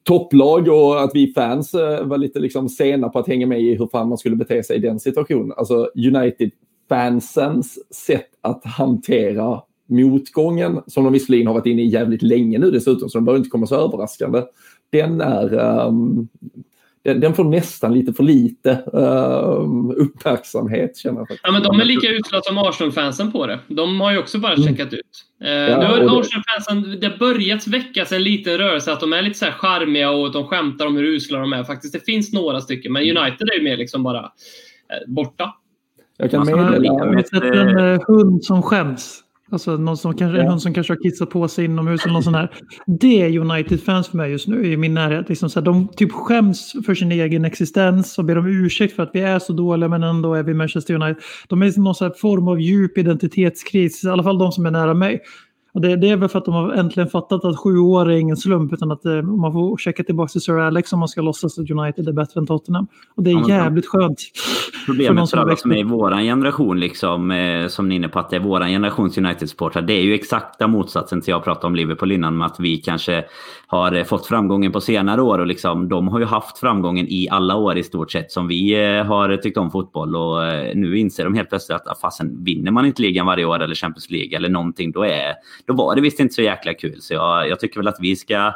topplag och att vi fans var lite liksom sena på att hänga med i hur fan man skulle bete sig i den situationen. Alltså United-fansens sätt att hantera motgången, som de visserligen har varit inne i jävligt länge nu dessutom, så de bör inte komma så överraskande den är um, den, den, får nästan lite för lite uh, uppmärksamhet känner jag. Ja, men de är lika usla som Arsenal-fansen på det. De har ju också bara mm. checkat ut. Uh, ja, nu har Arsenal-fansen, det har börjat väckas en liten rörelse att de är lite så här charmiga och de skämtar om hur usla de är. Faktiskt, det finns några stycken, men United är ju mer liksom bara uh, borta. Jag kan meddela... Har ni sett en uh, hund som skäms? Alltså någon som kanske, ja. någon som kanske har kissat på sig inomhus eller någon sån här. Det är United-fans för mig just nu i min närhet. Liksom så här, de typ skäms för sin egen existens och ber om ursäkt för att vi är så dåliga men ändå är vi Manchester United. De är i någon form av djup identitetskris, i alla fall de som är nära mig. Och det, det, är väl för att de har äntligen fattat att sju år är ingen slump utan att eh, man får checka tillbaka till Sir Alex om man ska låtsas att United är bättre än Tottenham. Och det är ja, jävligt skönt. Problemet för, för alla som är i vår generation, liksom, eh, som ni är inne på, att det är vår generations United-supportrar. Det är ju exakta motsatsen till jag pratade om Liverpool innan, med att vi kanske har eh, fått framgången på senare år. Och liksom, de har ju haft framgången i alla år i stort sett som vi eh, har tyckt om fotboll. Och eh, nu inser de helt plötsligt att ah, fasen, vinner man inte ligan varje år eller Champions League eller någonting, då, är, då var det visst inte så jäkla kul. Så jag, jag tycker väl att vi ska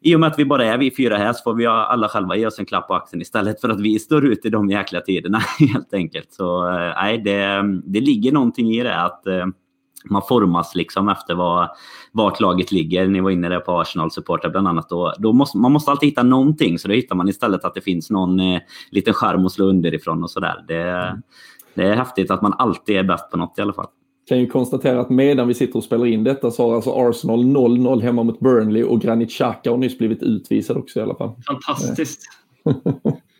i och med att vi bara är vi fyra här så får vi alla själva ge oss en klapp på axeln istället för att vi står ut i de jäkla tiderna helt enkelt. Så nej, det, det ligger någonting i det att man formas liksom efter vad, vart laget ligger. Ni var inne där på Arsenal-supportrar bland annat. Då, då måste, man måste alltid hitta någonting, så då hittar man istället att det finns någon eh, liten skärm att slå underifrån och sådär. Det, mm. det är häftigt att man alltid är bäst på något i alla fall kan ju konstatera att medan vi sitter och spelar in detta så har alltså Arsenal 0-0 hemma mot Burnley och Granit Xhaka har nyss blivit utvisad också i alla fall. Fantastiskt.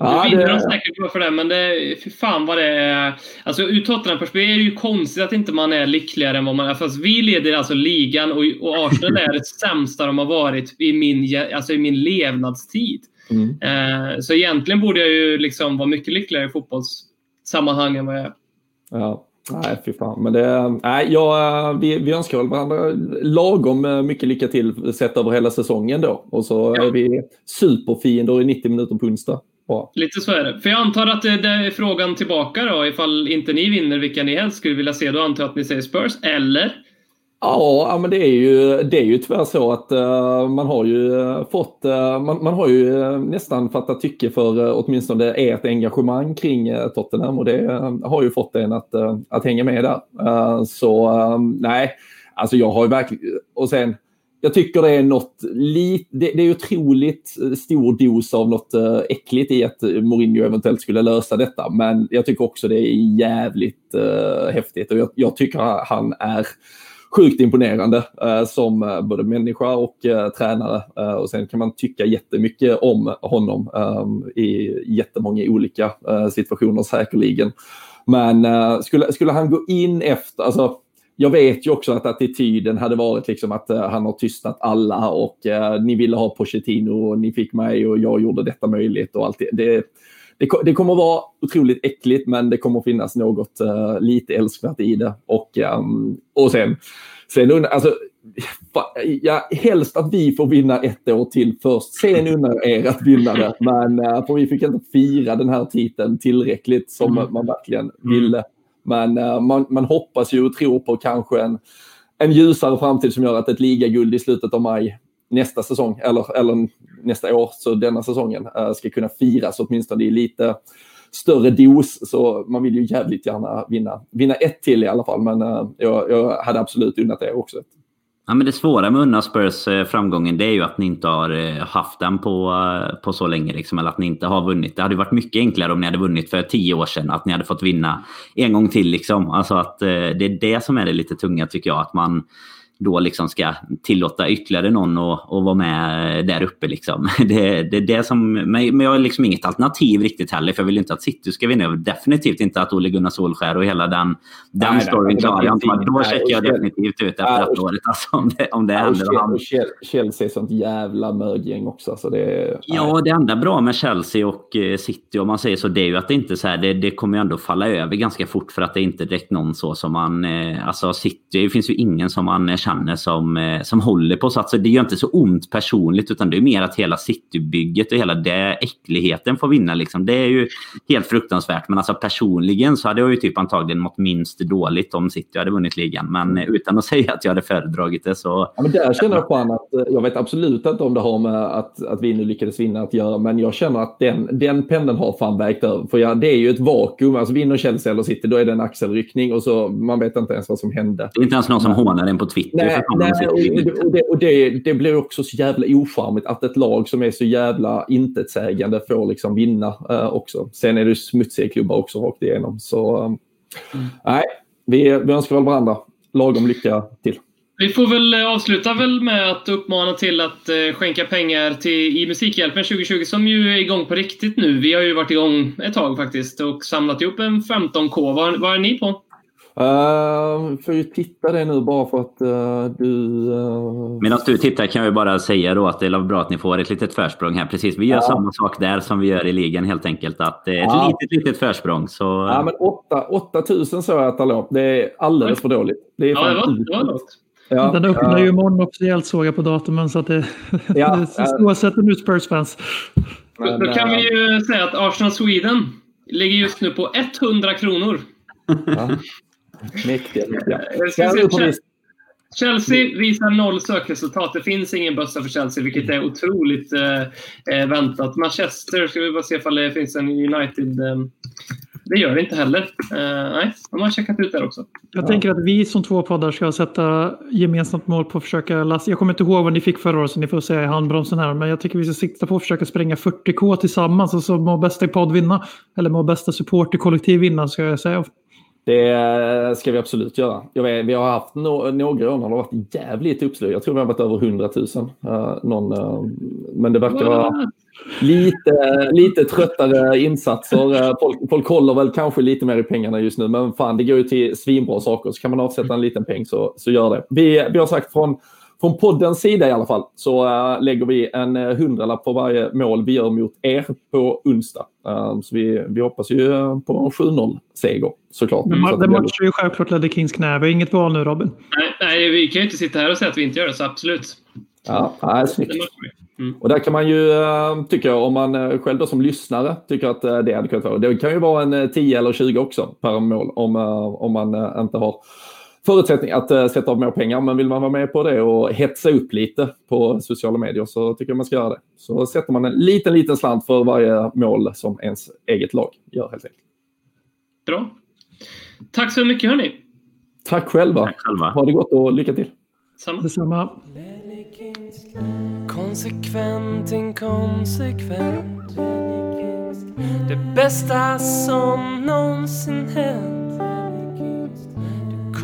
ja, nu vinner det... de säkert för det, men det, fy fan vad det är. Alltså ur Tottenham-perspektiv är det ju konstigt att inte man är lyckligare än vad man är. Fast vi leder alltså ligan och, och Arsenal är det sämsta de har varit i min, alltså i min levnadstid. Mm. Eh, så egentligen borde jag ju liksom vara mycket lyckligare i fotbollssammanhang än vad jag är. Ja. Nej, fy fan. Men det, nej, ja, vi, vi önskar väl varandra lagom eh, mycket lycka till sett över hela säsongen då. Och så ja. är vi superfiender i 90 minuter på onsdag. Bra. Lite så är det. För jag antar att det, det är frågan tillbaka då, ifall inte ni vinner vilka ni helst skulle vilja se. Då antar jag att ni säger Spurs, eller? Ja, men det är ju, det är ju tyvärr så att uh, man har ju eh, fått, uh, man, man, har ju nästan fattat tycke för åtminstone ert engagemang kring Tottenham och det har ju fått en att, att hänga med där. så nej, alltså jag har ju verkligen, och sen jag tycker det är något lit, det, det är otroligt stor dos av något äckligt i att Mourinho eventuellt skulle lösa detta. Men jag tycker också det är jävligt häftigt och jag, jag tycker han är sjukt imponerande eh, som eh, både människa och eh, tränare. Eh, och sen kan man tycka jättemycket om honom eh, i jättemånga olika eh, situationer säkerligen. Men eh, skulle, skulle han gå in efter, alltså jag vet ju också att attityden hade varit liksom att eh, han har tystnat alla och eh, ni ville ha Pochettino och ni fick mig och jag gjorde detta möjligt och allt det det. Det, kommer att vara otroligt äckligt men det kommer att finnas något uh, lite älskvärt i det. Och, um, och sen, sen alltså, ja, helst att vi får vinna ett år till först. Sen jag er att vinna det. Men uh, för vi fick inte fira den här titeln tillräckligt som mm. man verkligen ville. Men uh, man, man hoppas ju och tror på kanske en, en ljusare framtid som gör att ett ligaguld i slutet av maj nästa säsong eller, eller nästa år, så denna säsongen, eh, ska kunna firas åtminstone i lite större dos. Så man vill ju jävligt gärna vinna, vinna ett till i alla fall. Men eh, jag, jag hade absolut unnat det också. Ja, men det svåra med Unna Spurs eh, framgången det är ju att ni inte har haft den på, på så länge. Liksom, eller att ni inte har vunnit. Det hade varit mycket enklare om ni hade vunnit för tio år sedan. Att ni hade fått vinna en gång till. Liksom. Alltså att, det är det som är det lite tunga tycker jag. Att man då liksom ska tillåta ytterligare någon att, att vara med där uppe. Liksom. Det, det, det som, men jag har liksom inget alternativ riktigt heller, för jag vill inte att City ska vinna. Definitivt inte att Ole Gunnar Solskär och hela den, den nej, storyn klarar jag inte. Då checkar jag definitivt ut efter nej, ett året alltså, om det, om det nej, händer. Och Chelsea är sånt jävla mögäng också. Så det, ja, det enda bra med Chelsea och eh, City, om man säger så, det är ju att det inte så här, det, det kommer ju ändå falla över ganska fort för att det är inte direkt någon så som man... Eh, alltså City, det finns ju ingen som man känner som, eh, som håller på. Så alltså, det gör inte så ont personligt utan det är mer att hela citybygget och hela det äckligheten får vinna. Liksom. Det är ju helt fruktansvärt. Men alltså personligen så hade jag ju typ antagligen mått minst dåligt om City hade vunnit ligan. Men eh, utan att säga att jag hade föredragit det så... Ja, men där känner jag fan att eh, jag vet absolut inte om det har med att, att vi nu lyckades vinna att göra. Men jag känner att den, den pendeln har fan vägt över. För ja, det är ju ett vakuum. Alltså vinner Chelsea eller City då är det en axelryckning och så man vet inte ens vad som hände. Det är inte ens någon som hånar en på Twitter. Nej, Nej, och, och, det, och det, det, blir också så jävla ocharmigt att ett lag som är så jävla intetsägande får liksom vinna uh, också. Sen är det smutsiga klubbar också rakt igenom. Så um, mm. nej, vi, vi önskar väl varandra lagom lycka till. Vi får väl eh, avsluta väl med att uppmana till att uh, skänka pengar till, i Musikhjälpen 2020 som ju är igång på riktigt nu. Vi har ju varit igång ett tag faktiskt och samlat ihop en 15K. Vad, vad är ni på? Uh, får ju titta det nu bara för att uh, du... Uh... Medan du tittar kan jag bara säga då att det är bra att ni får ett litet försprång här. Precis, vi gör ja. samma sak där som vi gör i ligan helt enkelt. Att det är ett ja. litet, litet försprång. Så... Ja, men 8000 sa jag att hallå, det är alldeles för dåligt. Det är ja, det var. Ja, Den öppnar ju imorgon officiellt såg jag på datumen så att det, ja, det oavsett nu Spurs-fans. Då kan vi ju säga att Arsenal Sweden ligger just nu på 100 kronor. Ja. Mäktiga, mäktiga. Ska se, Chelsea visar noll sökresultat. Det finns ingen bössa för Chelsea, vilket är otroligt eh, eh väntat. Manchester, ska vi bara se ifall det finns en United... Eh, det gör det inte heller. Uh, nej, de har checkat ut där också. Jag ja. tänker att vi som två poddar ska sätta gemensamt mål på att försöka lassa. Jag kommer inte ihåg vad ni fick förra året så ni får säga i handbromsen här. Men jag tycker vi ska sikta på att försöka spränga 40k tillsammans och så må bästa i podd vinna. Eller må bästa supporterkollektiv vinna ska jag säga. Det ska vi absolut göra. Jag vet, vi har haft no några år när det har varit jävligt uppslug. Jag tror vi har varit över 100 000. Uh, någon, uh, men det verkar vara lite, lite tröttare insatser. Uh, folk, folk håller väl kanske lite mer i pengarna just nu, men fan, det går ju till svinbra saker. Så kan man avsätta en liten peng så, så gör det. Vi, vi har sagt från från poddens sida i alla fall så uh, lägger vi en uh, hundralapp på varje mål vi gör mot er på onsdag. Uh, så vi, vi hoppas ju på en 7-0-seger såklart. Men mm. det matchar ju självklart Ledder Kings knä. Vi har inget val nu Robin. Nej, nej, vi kan ju inte sitta här och säga att vi inte gör det, så absolut. Ja, nej, snyggt. Mm. Och där kan man ju, tycker jag, om man själv då som lyssnare tycker att det hade kunnat vara. Det kan ju vara en 10 eller 20 också per mål om, om man inte har förutsättning att äh, sätta av mer pengar. Men vill man vara med på det och hetsa upp lite på sociala medier så tycker jag man ska göra det. Så sätter man en liten, liten slant för varje mål som ens eget lag gör helt enkelt. Bra. Tack så mycket hörni. Tack själva. Tack själva. Ha det gott och lycka till. Samma. Detsamma. Konsekvent, inkonsekvent. Det bästa som någonsin hänt